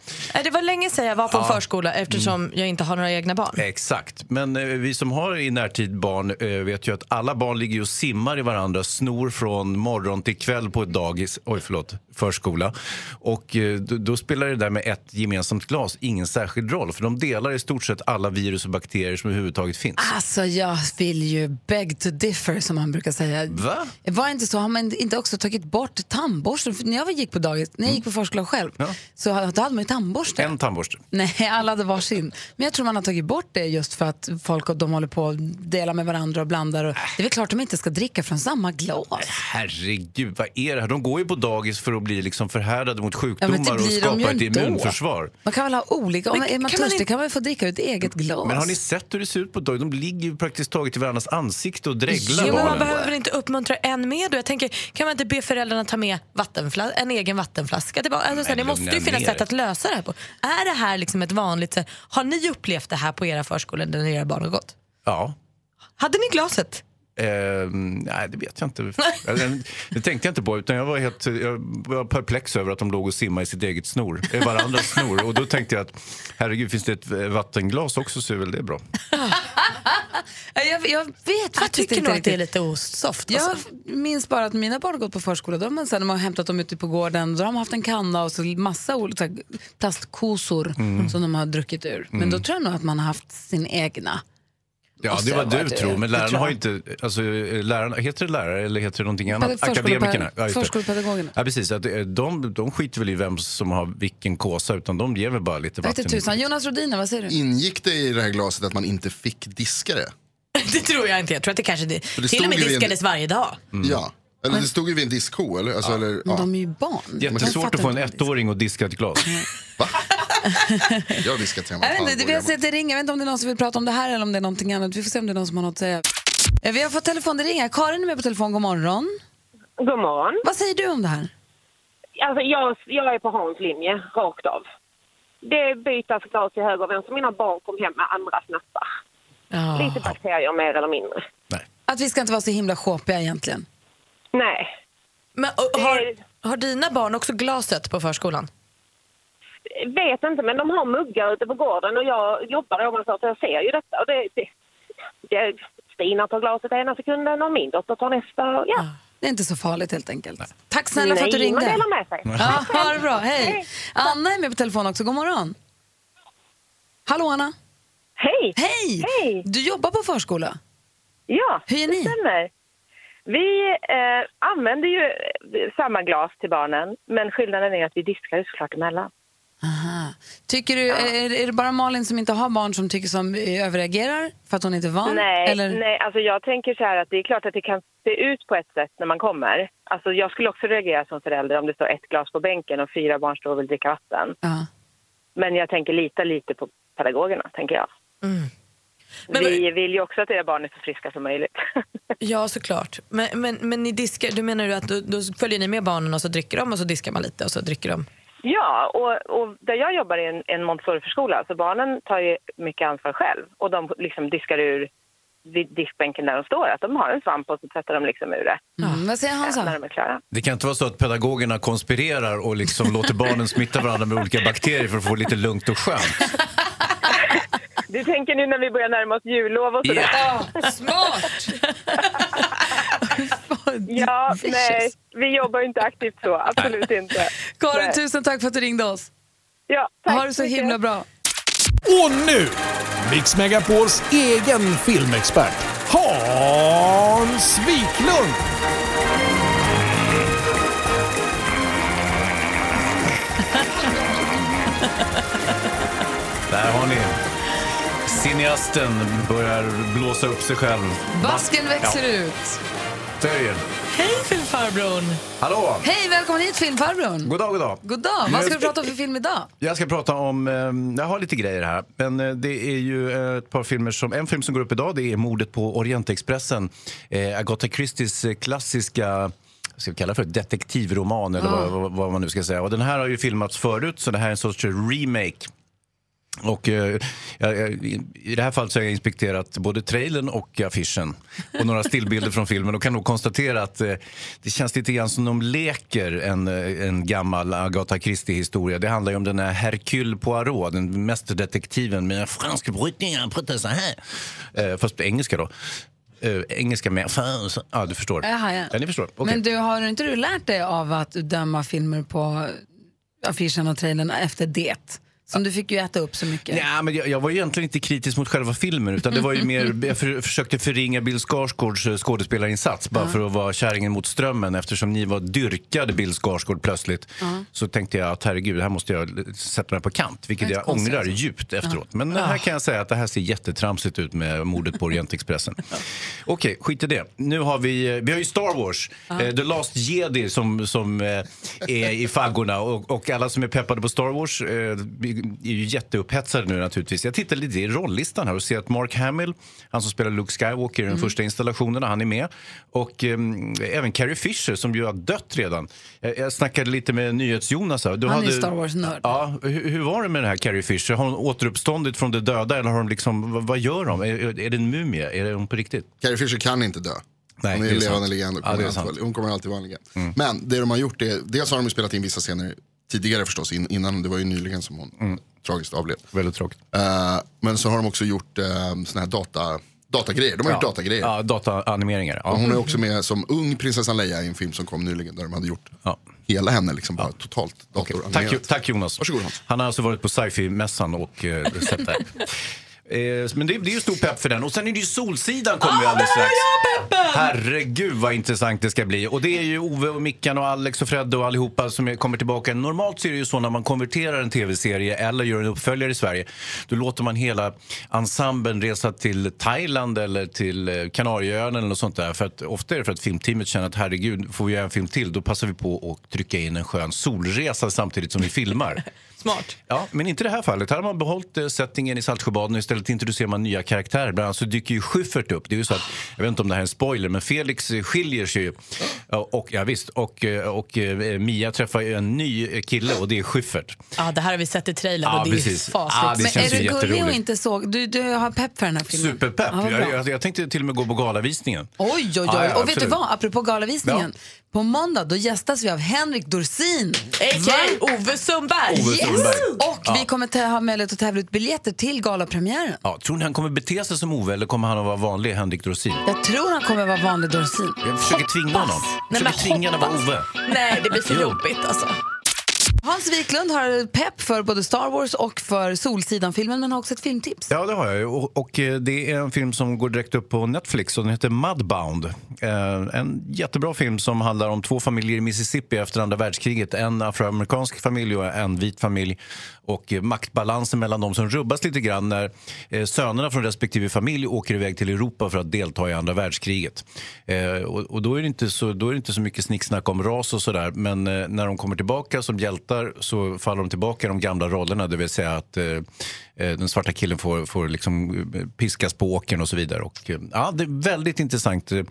Det var länge sedan jag var på en Ja. förskola eftersom jag inte har några egna barn. Exakt, men eh, vi som har i närtid barn eh, vet ju att alla barn ligger och simmar i varandra, snor från morgon till kväll på ett dagis, oj förlåt, förskola. Och då, då spelar det där med ett gemensamt glas ingen särskild roll, för de delar i stort sett alla virus och bakterier som överhuvudtaget finns. Alltså jag vill ju beg to differ som man brukar säga. Va? Var inte så, har man inte också tagit bort tandborsten? För när jag gick på dagis, när jag gick på förskola själv, så hade, då hade man ju tandborste. En tandborste. Nej, alla hade varsin. Men jag tror man har tagit bort det just för att folk och de håller på att dela med varandra och blandar. Och det är väl klart de inte ska dricka från samma glas. Herregud, vad är det här? De går ju på dagis för att bli liksom förhärdade mot Ja, sjukdomar det och skapa ett immunförsvar. Man kan väl ha olika, om Men är man kan törstig kan man få dricka ur ett eget glas. Men har ni sett hur det ser ut på dagis? De ligger ju praktiskt taget i varandras ansikte och dreglar Jo, men man barnen. behöver väl inte uppmuntra en med då? Jag tänker, kan man inte be föräldrarna ta med vattenflas- en egen vattenflaska? Det, bara, alltså, det måste ju finnas ner sätt att lösa det här på. Är det här liksom ett vanligt? Har ni upplevt det här på era förskolor där era barn har gått? Ja. Hade ni glaset? Eh, nej, det vet jag inte. Det tänkte jag inte på. Utan jag, var helt, jag var perplex över att de låg och simmade i sitt eget snor. I varandras snor. Och då tänkte jag att herregud, finns det ett vattenglas också så är väl det bra. (laughs) Jag, jag vet Jag faktiskt tycker inte nog att det är lite ostsoft. Jag Alltså. minns bara att mina barn har gått på förskola. Då har man, sen, när man har hämtat dem ute på gården, då har de haft en kanna och så massa olika plastkosor Mm. som de har druckit ur. Men Mm. då tror jag nog att man har haft sin egna. Ja, det var du tror. Men lärarna har inte... Alltså, lärarna, heter det lärare eller heter det någonting annat? Akademikerna. Ja. Förskolepedagogerna. Ja, precis. Att, eh, de, de skiter väl i vem som har vilken kåsa, utan de ger väl bara lite vatten. inte tusan. Jonas Rodiner, vad säger du? Ingick det i det här glaset att man inte fick diska det? (laughs) Det tror jag inte. Jag tror att det kanske det, det till och med i en- diskades varje dag. Ja. Eller det stod ju vid en diskho. Eller? Alltså, eller, Men ja. de är ju barn. Jättesvårt att få en ettåring att diska ett glas. (laughs) Jag har diskat hemma. Jag vet inte, det vill säga att det ringer. Jag vet inte om det är någon som vill prata om det här eller om det är någonting annat. Vi får se om det är någon som har något att säga. Eh, Vi har fått telefon, det ringer. Karin är med på telefon, god morgon. God morgon. Vad säger du om det här? Alltså jag, jag är på Hans linje, rakt av. Det bytas glas till höger och vänster. Mina barn kom hem med andra snattar. Lite bakterier mer eller mindre. Att vi ska inte vara så himla sjåpiga egentligen. Nej. Men, och, har, har dina barn också glaset på förskolan? Vet inte, men de har muggar ute på gården och jag jobbar ovanför så jag ser ju detta. Och det, det, det, Stina tar glaset ena sekunden och min dotter tar nästa. Och, ja. Det är inte så farligt helt enkelt. Tack snälla för att du Nej, ringde. man delar med sig. Ja, ha det bra, hej. Anna är med på telefon också, god morgon. Hallå Anna. Hej. Hej. Hej. Du jobbar på förskola. Ja, Hur gör det ni? stämmer. Vi eh, använder ju eh, samma glas till barnen, men skillnaden är att vi diskar ju såklart emellan. Aha. Tycker du, är, är det bara Malin som inte har barn som tycker som eh, överreagerar för att hon inte är van? Nej, Eller? nej, alltså jag tänker så här att det är klart att det kan se ut på ett sätt när man kommer. Alltså jag skulle också reagera som förälder om det står ett glas på bänken och fyra barn står och vill dricka vatten. Ja. Men jag tänker lita lite på pedagogerna, tänker jag. Mm. Vi vill ju också att era barn är så friska som möjligt. (laughs) Ja, såklart. Men, men, men ni diskar, du menar du att då, då följer ni med barnen och så dricker de och så diskar man lite och så dricker de? Ja, och, och där jag jobbar är en, en Montessori-förskola, så barnen tar ju mycket ansvar själv. Och de liksom diskar ur vid diskbänken där de står. Att de har en svamp och så tvättar de liksom ur det. Mm, vad säger Hansa? När de är klara. Det kan inte vara så att pedagogerna konspirerar och liksom låter barnen smitta varandra med olika bakterier för att få lite lugnt och skönt. Du tänker nu när vi börjar närma oss jullov och sådär? Ja, smart! (laughs) ja, nej, vi jobbar ju inte aktivt så. Absolut inte. Karin, Nej. tusen tack för att du ringde oss. Ja, tack ha det så mycket. himla bra. Och nu, Mix Megapols egen filmexpert, Hans Wiklund! Där har ni. Cineasten börjar blåsa upp sig själv. Basken växer Ja, ut. Ju. Hej filmfarbrorn! Hallå! Hej, välkommen hit filmfarbrorn. God dag, god dag. God dag. Vad ska du prata om för film idag? Jag ska prata om, eh, jag har lite grejer här, men eh, det är ju eh, ett par filmer som, en film som går upp idag det är Mordet på Orientexpressen. Eh, Agatha Christies eh, klassiska ska vi kalla det för, detektivroman eller vad, vad, vad man nu ska säga. Och den här har ju filmats förut så det här är en sorts remake. Och eh, I det här fallet så har jag inspekterat både trailern och affischen och några stillbilder från filmen och kan nog konstatera att eh, det känns lite grann som de leker en, eh, en gammal Agatha Christie-historia. Det handlar ju om den här Hercule Poirot, den mästerdetektiven med fransk brytning, han pratar så här. Eh, fast på engelska då. Eh, engelska med... Ja, du förstår. Jaha, ja. Ja, ni förstår. Okej. Men du, har inte du lärt dig av att döma filmer på affischen och trailern efter det? Som du fick ju äta upp så mycket. Ja, men jag, jag var egentligen inte kritisk mot själva filmen utan det var ju mer, (laughs) jag för, försökte förringa Bill Skarsgårds eh, skådespelarinsats bara för att vara kärringen mot strömmen eftersom ni var dyrkade Bill Skarsgård plötsligt. Så tänkte jag att herregud, här måste jag sätta mig på kant, vilket jag ångrar alltså. djupt efteråt. Ja. Men Ja. här kan jag säga att det här ser jättetramsigt ut med mordet på Orientexpressen. (laughs) Okej, skit i det. Nu har vi, vi har ju Star Wars, eh, The Last Jedi som, som eh, är i faggorna och, och alla som är peppade på Star Wars eh, är ju jätteupphetsade nu naturligtvis. Jag tittar lite i rollistan här och ser att Mark Hamill, han som spelar Luke Skywalker i de första installationerna, han är med. Och eh, även Carrie Fisher som ju har dött redan. Jag, jag snackade lite med NyhetsJonas här. Du Han är Star Wars-nörd. Ja, hur, hur var det med den här Carrie Fisher? Har hon återuppståndit från de döda eller har de liksom, vad, vad gör de? Är, är det en mumie? Är det hon på riktigt? Carrie Fisher kan inte dö. Nej, hon är är levande legend. Ja, kommer alltid Hon kommer alltid vara en legend. Men det de har gjort är, dels har de spelat in vissa scener tidigare förstås, in, innan, det var ju nyligen som hon tragiskt avled. Väldigt tråkigt. Eh, men så har de också gjort uh, såna här data, datagrejer. De har gjort Ja. datagrejer. Ja, dataanimeringar. Ja. Och hon är också med som ung prinsessan Leia i en film som kom nyligen där de hade gjort hela henne liksom bara totalt datoranimerat. Tack, tack Jonas. Varsågod Hans. Han har alltså varit på sci-fi-mässan och eh, sett det. (laughs) Eh, men det, det är ju stor pepp för den. Och sen är det ju Solsidan kommer ju alldeles strax. Herregud vad intressant det ska bli. Och det är ju Ove och Mickan och Alex och Fred och allihopa som kommer tillbaka. Normalt så är det ju så när man konverterar en tv-serie eller gör en uppföljare i Sverige. Då låter man hela ensemblen resa till Thailand eller till eh, Kanarieöarna eller något sånt där. För att, ofta är det för att filmteamet känner att herregud, får vi göra en film till då passar vi på att trycka in en skön solresa samtidigt som vi filmar. (laughs) Smart. Ja, men inte i det här fallet. Här har man behållit eh, settingen i Saltsjöbaden och istället introducerar man nya karaktärer. Bland annat så dyker ju Schyffert upp. Det är ju så att, jag vet inte om det här är en spoiler, men Felix eh, skiljer sig ju. Och, ja, visst, och, eh, och Mia träffar ju en ny kille och det är Schyffert. Ja, det här har vi sett i trailern Ja, och det är precis. fasligt. Ja, det Men känns är du gullig och inte såg? Du, du har pepp för den här filmen? Superpepp. Ja, jag, jag, jag tänkte till och med gå på galavisningen. Oj, oj, oj. Och vet du vad? Apropå galavisningen. På måndag då gästas vi av Henrik Dorsin. A.k.a. Ove Sundberg. Ove Sundberg. Och Ja. vi kommer ta, ha möjlighet att tävla ut biljetter till galapremiären. Ja, tror ni han kommer bete sig som Ove eller kommer han att vara vanlig Henrik Dorsin? Jag tror han kommer vara vanlig Dorsin. Jag försöker tvinga honom. Jag Nej, försöker tvinga honom att vara. Ove. Nej, det blir för Jo. jobbigt alltså. Hans Wiklund har pepp för både Star Wars och för Solsidan-filmen men har också ett filmtips. Ja, det har jag. Och, och eh, det är en film som går direkt upp på Netflix och den heter Mudbound. Eh, en jättebra film som handlar om två familjer i Mississippi efter andra världskriget. En afroamerikansk familj och en vit familj. Och eh, maktbalansen mellan dem som rubbas lite grann när eh, sönerna från respektive familj åker iväg till Europa för att delta i andra världskriget. Eh, och, och då, är det inte så, då är det inte så mycket snicksnack om ras och sådär. Men eh, när de kommer tillbaka som hjältar så faller de tillbaka i de gamla rollerna. Det vill säga att eh, eh, den svarta killen får, får liksom eh, piskas på åkern och så vidare. Och, eh, ja, det är väldigt intressant. Eh,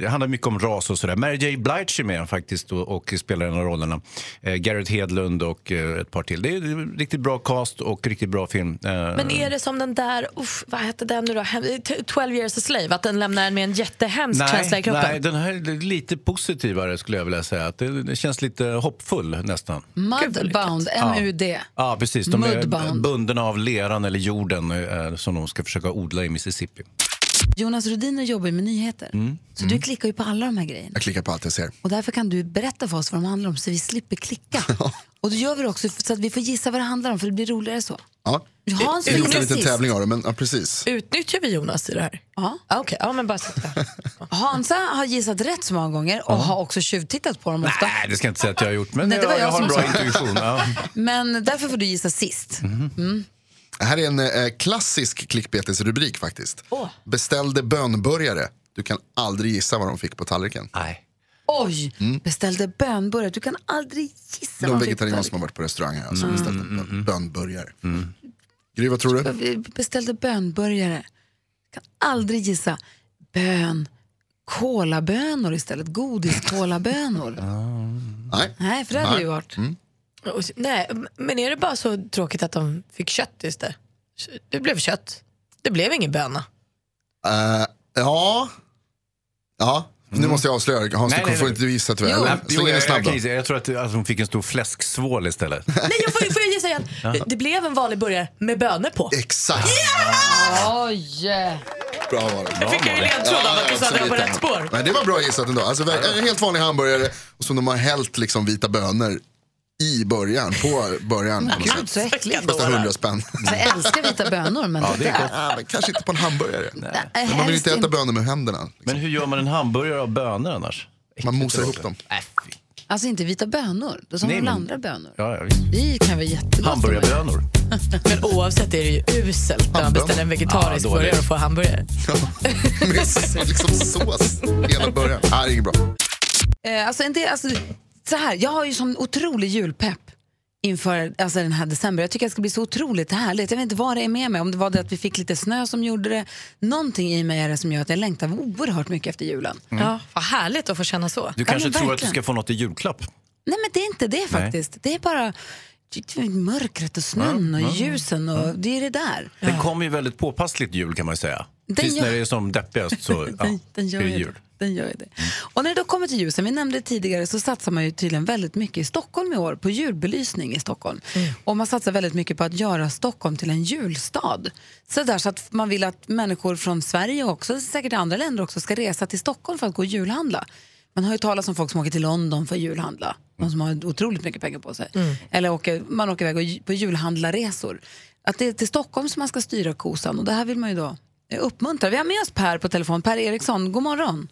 det handlar mycket om ras och sådär. Mary J. Blige är med faktiskt och, och spelar en av rollerna. Eh, Garrett Hedlund och ett par till. Det är en riktigt bra cast och riktigt bra film. Men är det som den där, uff, vad hette den nu då? Hem- t- 12 years a slave, att den lämnar en med en jättehemsk känsla i kroppen? nej, den här är lite positivare skulle jag vilja säga. Det, det känns lite hoppfull nästan. Mudbound, M-U-D. Ja, precis. De är Mudbound. bundna av leran eller jorden eh, som de ska försöka odla i Mississippi. Jonas Rhodiner jobbar ju med nyheter. Mm. Så du klickar ju på alla de här grejerna. Jag klickar på allt jag ser. Och därför kan du berätta för oss vad de handlar om så vi slipper klicka. (laughs) Och då gör vi det också så att vi får gissa vad det handlar om för det blir roligare så. Ja. Hans Jag har gjort en liten tävling av det, men ja, precis. Utnyttjar vi Jonas i det här? Ja. Ah, Okej, ja men bara. (laughs) Hansa har gissat rätt så många gånger och har också tjuvtittat på dem ofta. Nej, det ska jag inte säga att jag har gjort. Men Nej, det var jag, jag jag har en som bra intuition. Ja. (laughs) Men därför får du gissa sist. Mm. Det här är en eh, klassisk klickbetesrubrik faktiskt. Åh. Beställde bönburgare. Du kan aldrig gissa vad de fick på tallriken. Nej. Oj, beställde bönburgare. Du kan aldrig gissa De vad vi vegetarianer som har varit på restaurang här, alltså Mm. beställt en bön- bönburgare. Gry, vad tror du? Vi beställde bönburgare. Kan aldrig gissa. Bön, kolabönor istället. Godis-kolabönor. Nej. Nej, för det hade Nej. ju varit. S- Nej, men är det bara så tråkigt att de fick kött istället? Det blev kött. Det blev ingen böna. Eh, ja. Ja, nu måste jag avslöja. Hans, Mm. Nej, du nej, får nej. inte visa tyvärr. Jo, Eller, jo, jag, jag, gissa. jag tror att, att hon fick en stor fläsksvål istället. (laughs) Nej, jag får, får jag gissa igen. Ja. Det, det blev en vanlig burgare med bönor på. Exakt. Oj! Bra var det. Jag fick en ledtråd av att du sa att jag var på rätt spår. Men det var bra gissat ändå. Alltså, en helt vanlig hamburgare och som de har hällt liksom vita bönor i början, på början. på något Gud, så äckligt. Kostar 100 spänn. Jag älskar vita bönor, men Ja, det är. Ja, men kanske inte på en hamburgare. Men man vill inte äta bönor med händerna. Men hur gör man en hamburgare av bönor annars? Man mosar ihop dem. Alltså inte vita bönor, då som Nej, men- andra bönor. Ja, ja, visst. Det kan vara jättegott. Hamburgarbönor. Men oavsett är det ju uselt när man beställer en vegetarisk Ja, dåligt. burgare och får hamburgare. Med (laughs) liksom sås hela början. Nej, det är inget bra. Eh, alltså, en del, alltså, så här, jag har ju sån otrolig julpepp inför alltså, den här december. Jag tycker att det ska bli så otroligt härligt. Jag vet inte vad det är med mig. Om det var det att vi fick lite snö som gjorde det. Någonting i mig är det som gör att jag längtar oerhört mycket efter julen. Ja, vad härligt att få känna så. Du kanske men tror att du verkligen. ska få något i julklapp? Nej men det är inte det faktiskt. Det är bara mörkret och snön och Ja, ja. ljusen och det är det där. Det kommer ju väldigt påpassligt jul kan man ju säga. Den Precis gör- när det är som deppigast så (laughs) ja, Den, den, gör är det ju jul. Den gör ju det. Och när det då kommer till ljusen, vi nämnde tidigare, så satsar man ju tydligen väldigt mycket i Stockholm i år på julbelysning i Stockholm. Och man satsar väldigt mycket på att göra Stockholm till en julstad. Så, där, så att man vill att människor från Sverige och också säkert andra länder också ska resa till Stockholm för att gå och julhandla. Man har ju talat om folk som åker till London för att julhandla. De som har otroligt mycket pengar på sig. Eller åker, man åker iväg på julhandlarresor. Att det är till Stockholm som man ska styra kosan och det här vill man ju då uppmuntra. Vi har med oss Per på telefon. Per Eriksson, god morgon.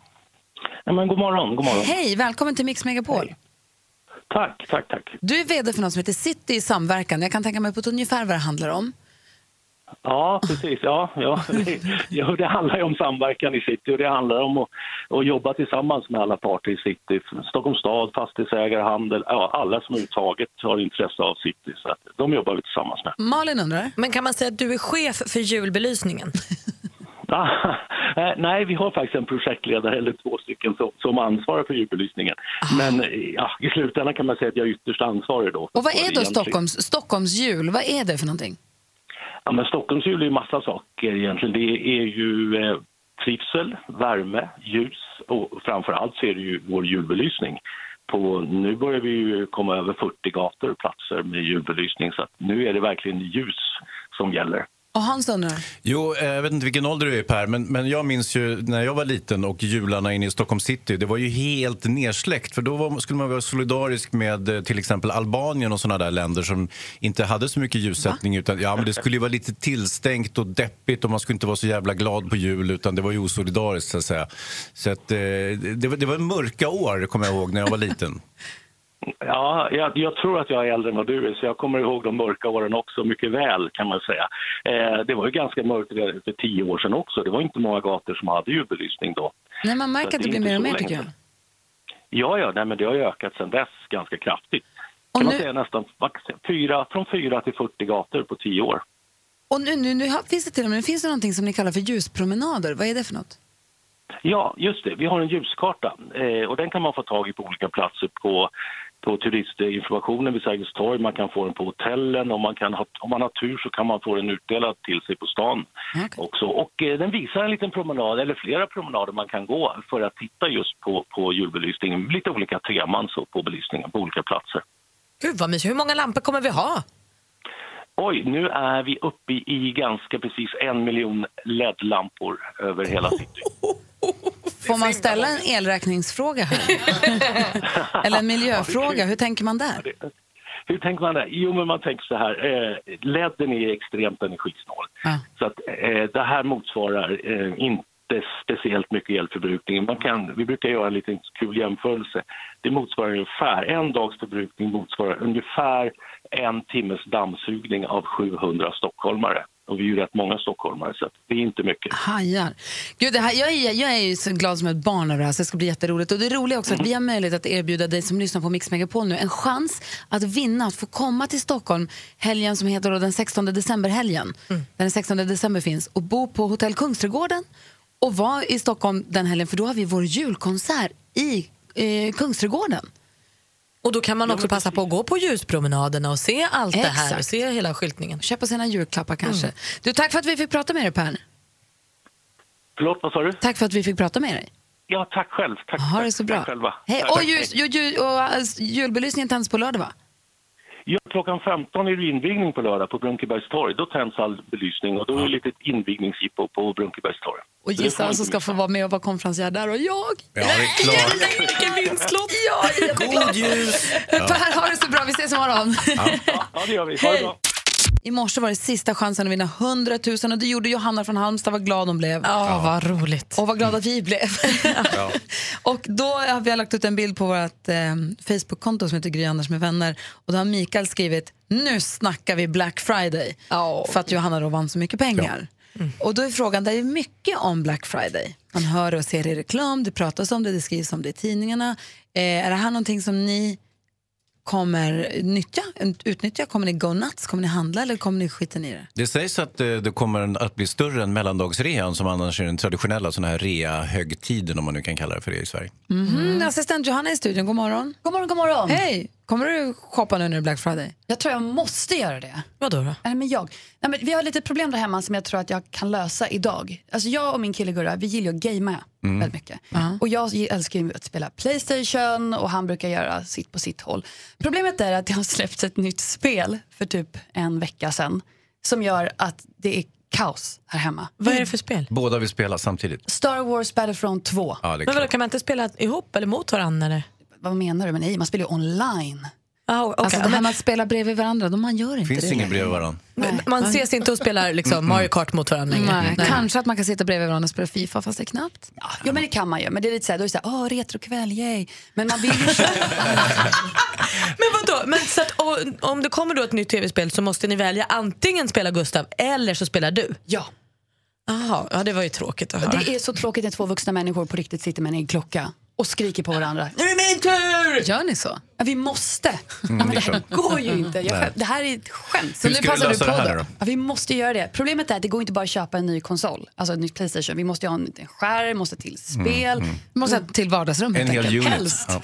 Ja, men god morgon, god morgon. Hej, välkommen till Mix Megapol. Tack, tack, tack. Du är vd för något som heter City i samverkan. Jag kan tänka mig på ett ungefär vad det handlar om. Ja, precis. Ja, ja. Det, (laughs) ja, det handlar ju om samverkan i city och det handlar om att, att jobba tillsammans med alla parter i city. Stockholms stad, fastighetsägare, handel, ja, alla som överhuvudtaget har intresse av city. Så att de jobbar vi tillsammans med. Malin undrar? Men kan man säga att du är chef för julbelysningen? (laughs) Ah, (laughs) eh, Nej, vi har faktiskt en projektledare eller två stycken som, som ansvarar för julbelysningen. Men eh, ja, i slutändan kan man säga att jag är ytterst ansvarig då. Och vad är då. Stockholms, Stockholms jul? Vad är det för någonting? Ja, men Stockholms jul är ju massa saker egentligen. Det är ju eh, trivsel, värme, ljus och framför allt så är det ju vår julbelysning. På, nu börjar vi ju komma över 40 gator och platser med julbelysning så att nu är det verkligen ljus som gäller. Och Hans undrar? Jo, eh, jag vet inte vilken ålder du är Per, men, men jag minns ju när jag var liten och jularna inne i Stockholm city, det var ju helt nersläckt. För då var, skulle man vara solidarisk med eh, till exempel Albanien och sådana där länder som inte hade så mycket ljussättning. Utan, ja, men det skulle ju vara lite tillstängt och deppigt och man skulle inte vara så jävla glad på jul utan det var ju osolidariskt så att säga. Så att, eh, det, var, det var mörka år, kommer jag ihåg, när jag var liten. (laughs) Ja, jag, jag tror att jag är äldre än vad du är, så jag kommer ihåg de mörka åren också mycket väl kan man säga. Eh, det var ju ganska mörkt för tio år sedan också. Det var inte många gator som hade julbelysning då. Nej, man märker att det blir mer och mer tycker jag. Ja, ja, nej, men det har ökat sedan dess ganska kraftigt. Kan man säga nästan fyra, från 4 till 40 gator på tio år. Och nu, nu, nu finns det till och med finns det någonting som ni kallar för ljuspromenader. Vad är det för något? Ja, just det. Vi har en ljuskarta eh, och den kan man få tag i på olika platser på, på turistinformationen vid Sergels torg. Man kan få den på hotellen och man kan ha, om man har tur så kan man få den utdelad till sig på stan också. Och eh, den visar en liten promenad, eller flera promenader man kan gå för att titta just på, på julbelysningen. Lite olika teman så på belysningen på olika platser. Gud vad mysigt. Hur många lampor kommer vi ha? Oj, nu är vi uppe i, i ganska precis en miljon LED-lampor över hela city. (laughs) Får man ställa en elräkningsfråga här? (laughs) Eller en miljöfråga? Hur tänker man där? Hur tänker man där? Jo, men man tänker så här. Eh, LEDen är extremt energisnål. Så att, eh, det här motsvarar eh, inte speciellt mycket elförbrukning. Man kan, vi brukar göra en liten kul jämförelse. Det motsvarar ungefär, en dags förbrukning motsvarar ungefär en timmes dammsugning av 700 stockholmare. Och vi är ju rätt många stockholmare, så att det är inte mycket. Hajar. Gud, det här, jag, är, jag är ju så glad som ett barn över det här, så det ska bli jätteroligt. Och det roliga också att vi har möjlighet att erbjuda dig som lyssnar på Mix Megapol nu en chans att vinna, att få komma till Stockholm helgen som heter då den 16 december-helgen. Där den 16 december finns och bo på Hotell Kungsträdgården och var i Stockholm den helgen för då har vi vår julkonsert i eh, Kungsträdgården. Och då kan man också passa på att gå på ljuspromenaderna och se allt det här, Exakt. och se hela skyltningen. Köpa sina julklappar kanske. Mm. Du, tack för att vi fick prata med dig Per. Förlåt, vad sa du? Tack för att vi fick prata med dig. Ja, tack själv. Tack, Ha det så bra. Tack själva. Hej. Och, ljus, ju, ju, och alltså, julbelysningen tänds på lördag va? Ja, klockan 15 är det invigning på lördag på Brunkebergs torg. Då tänds all belysning och då är det lite invigningsjippo på Brunkebergs torg. Och gissa vem som ska få vara med och vara konferencier där och jag. Ja, det är klart. Vilken vinstlott! Ja, jätteglad. God ljus! Per, ha det så bra. Vi ses imorgon. Ja, det gör vi. Ha det bra. I morse var det sista chansen att vinna 100 000 och det gjorde Johanna från Halmstad. Vad glad hon blev. Ja, vad roligt. Och vad glada vi blev. (laughs) och då har vi lagt ut en bild på vårt eh, Facebook-konto som heter Gry Anders med vänner. Och då har Mikael skrivit, nu snackar vi Black Friday. För att Johanna då vann så mycket pengar. Och då är frågan, det är mycket om Black Friday. Man hör och ser i reklam, det pratas om det, det skrivs om det i tidningarna. Eh, är det här någonting som ni kommer nyttja, utnyttja? Kommer ni go nuts? Kommer ni handla eller kommer ni skita i det? Det sägs att eh, det kommer att bli större än mellandagsrean som annars är den traditionella såna här rea-högtiden om man nu kan kalla det för det i Sverige. Mhm, Assistent Johanna i studion, god morgon. God morgon, god morgon. Hej! Kommer du shoppa nu när det är Black Friday? Jag tror jag måste göra det. Vadå då? Nej, men jag. Nej, men vi har lite problem där hemma som jag tror att jag kan lösa idag. Alltså jag och min kille Gurra, vi gillar ju att gamea Mm. väldigt mycket. Och jag älskar ju att spela Playstation och han brukar göra sitt på sitt håll. Problemet är att det har släppts ett nytt spel för typ en vecka sedan som gör att det är kaos här hemma. Vad är det för spel? Båda vill spela samtidigt. Star Wars Battlefront 2. Ja, Men vadå, kan man inte spela ihop eller mot varandra? Eller? Vad menar du? Men nej, man spelar ju online. Ah, okay. Alltså det här med att spela bredvid varandra, då man gör inte finns det. ingen bredvid varandra. Men Man ses inte och spelar liksom Mario Kart mot varandra längre. Nej, Kanske att man kan sitta bredvid varandra och spela Fifa fast det är knappt. Ja, men det kan man ju. Men det är lite såhär, då är det såhär, åh, retrokväll, yay. Men man vill ju (laughs) (laughs) Men vadå? Men så att, och, om det kommer då ett nytt tv-spel så måste ni välja antingen spela Gustav eller så spelar du? Ja. Jaha, ja, det var ju tråkigt att höra. Det är så tråkigt när två vuxna människor på riktigt sitter med en klocka och skriker på varandra. Nu är det min tur! Gör ni så? Ja, vi måste. Mm, det det är här går ju inte. Jag, det här är ett skämt. Hur ska vi lösa det här nu då? Ja, vi måste göra det. Problemet är att det går inte bara att köpa en ny konsol, alltså en ny Playstation. Vi måste ha en en skärm, måste till spel. Vi måste ha till vardagsrummet. En hel unit. Helst. Ja.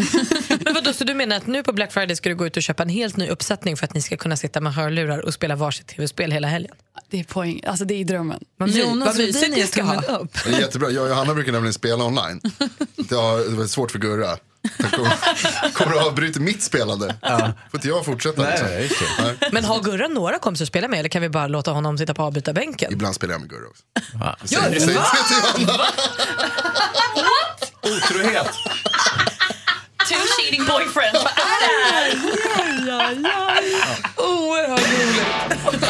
(laughs) Men vadå, så du menar att nu på Black Friday ska du gå ut och köpa en helt ny uppsättning för att ni ska kunna sitta med hörlurar och spela varsitt tv-spel hela helgen? Det är poäng. Alltså det är drömmen. My- Jonas vad mysigt ni ska ha. upp. Det är jättebra. Jag och Johanna brukar nämligen spela online. (laughs) Det har det var svårt för Gurra. Kommer, kommer att avbryta mitt spelande. Får inte jag fortsätta? Nej, liksom? nej. Men har Gurra några kompisar att spela med eller kan vi bara låta honom sitta på avbytarbänken? Ibland spelar jag med Gurra också. Ja. Säg, säg inte till Johanna. Otrohet! Two cheating boyfriends. Vad är det här? Oerhört roligt.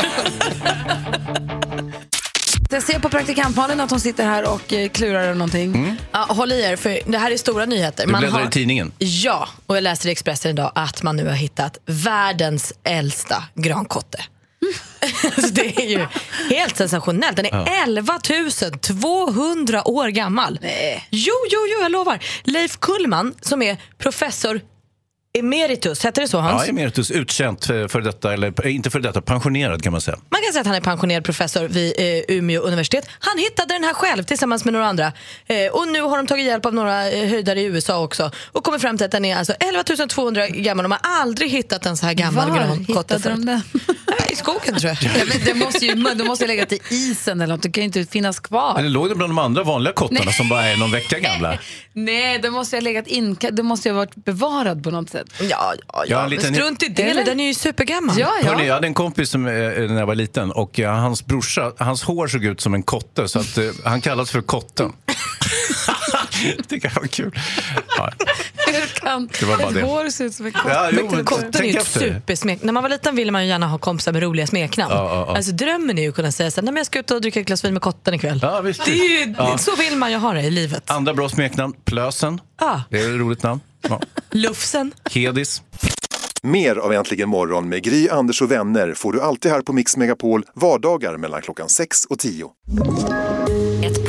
(laughs) Jag ser på praktikantmalen att hon sitter här och eh, klurar över någonting. Ja, håll i er, för det här är stora nyheter. Du bläddrar har... i tidningen. Ja, och jag läste i Expressen idag att man nu har hittat världens äldsta grankotte. (laughs) alltså det är ju helt sensationellt. Den är Ja. 11 200 år gammal. Jo, jo, jo, jag lovar. Leif Kullman, som är professor emeritus, heter det så Hans? Ja, emeritus, utkänt för, för detta, eller eh, inte för detta, pensionerad kan man säga. Man kan säga att han är pensionerad professor vid eh, Umeå universitet. Han hittade den här själv tillsammans med några andra. Eh, och nu har de tagit hjälp av några eh, höjdare i USA också och kommit fram till att den är alltså 11 200 gammal. De har aldrig hittat en så här gammal Var hittade förut. de den? I skogen tror jag. Ja, men det måste ju det måste ju legat i isen eller något. Det kan ju inte finnas kvar. Eller låg det bland de andra vanliga kottarna Nej. som bara är någon vecka gamla? Nej, det måste ju ha legat in. Det måste ju ha varit bevarad på något sätt. Ja, ja, Ja, ja. en liten- Strunt i det, Eller? den är ju supergammal. Ja, ja. Hörrni, jag hade en kompis som, eh, när jag var liten och eh, hans brorsa, hans hår såg ut som en kotte så att, eh, han kallas för kotten. (laughs) det tycker jag var kul. Ja. Kan Det var bara ett det. hår se ut som en kotte? Ja, jo, men Kotten är tänk ju ett efter. supersmek. När man var liten ville man ju gärna ha kompisar med roliga smeknamn. Ja, ja, ja. Alltså, drömmen är ju att kunna säga så här, "Nej, men jag ska ut och dricka ett glas vin med kotten ikväll. Ja, visst. Det är ju, Ja. Så vill man ju ha det i livet. Andra bra smeknamn, Plösen. Ja. Det är ett roligt namn. Ja. (laughs) Lufsen. Hedis. Mer av Äntligen morgon med Gry, Anders och vänner får du alltid här på Mix Megapol vardagar mellan klockan 6 och 10.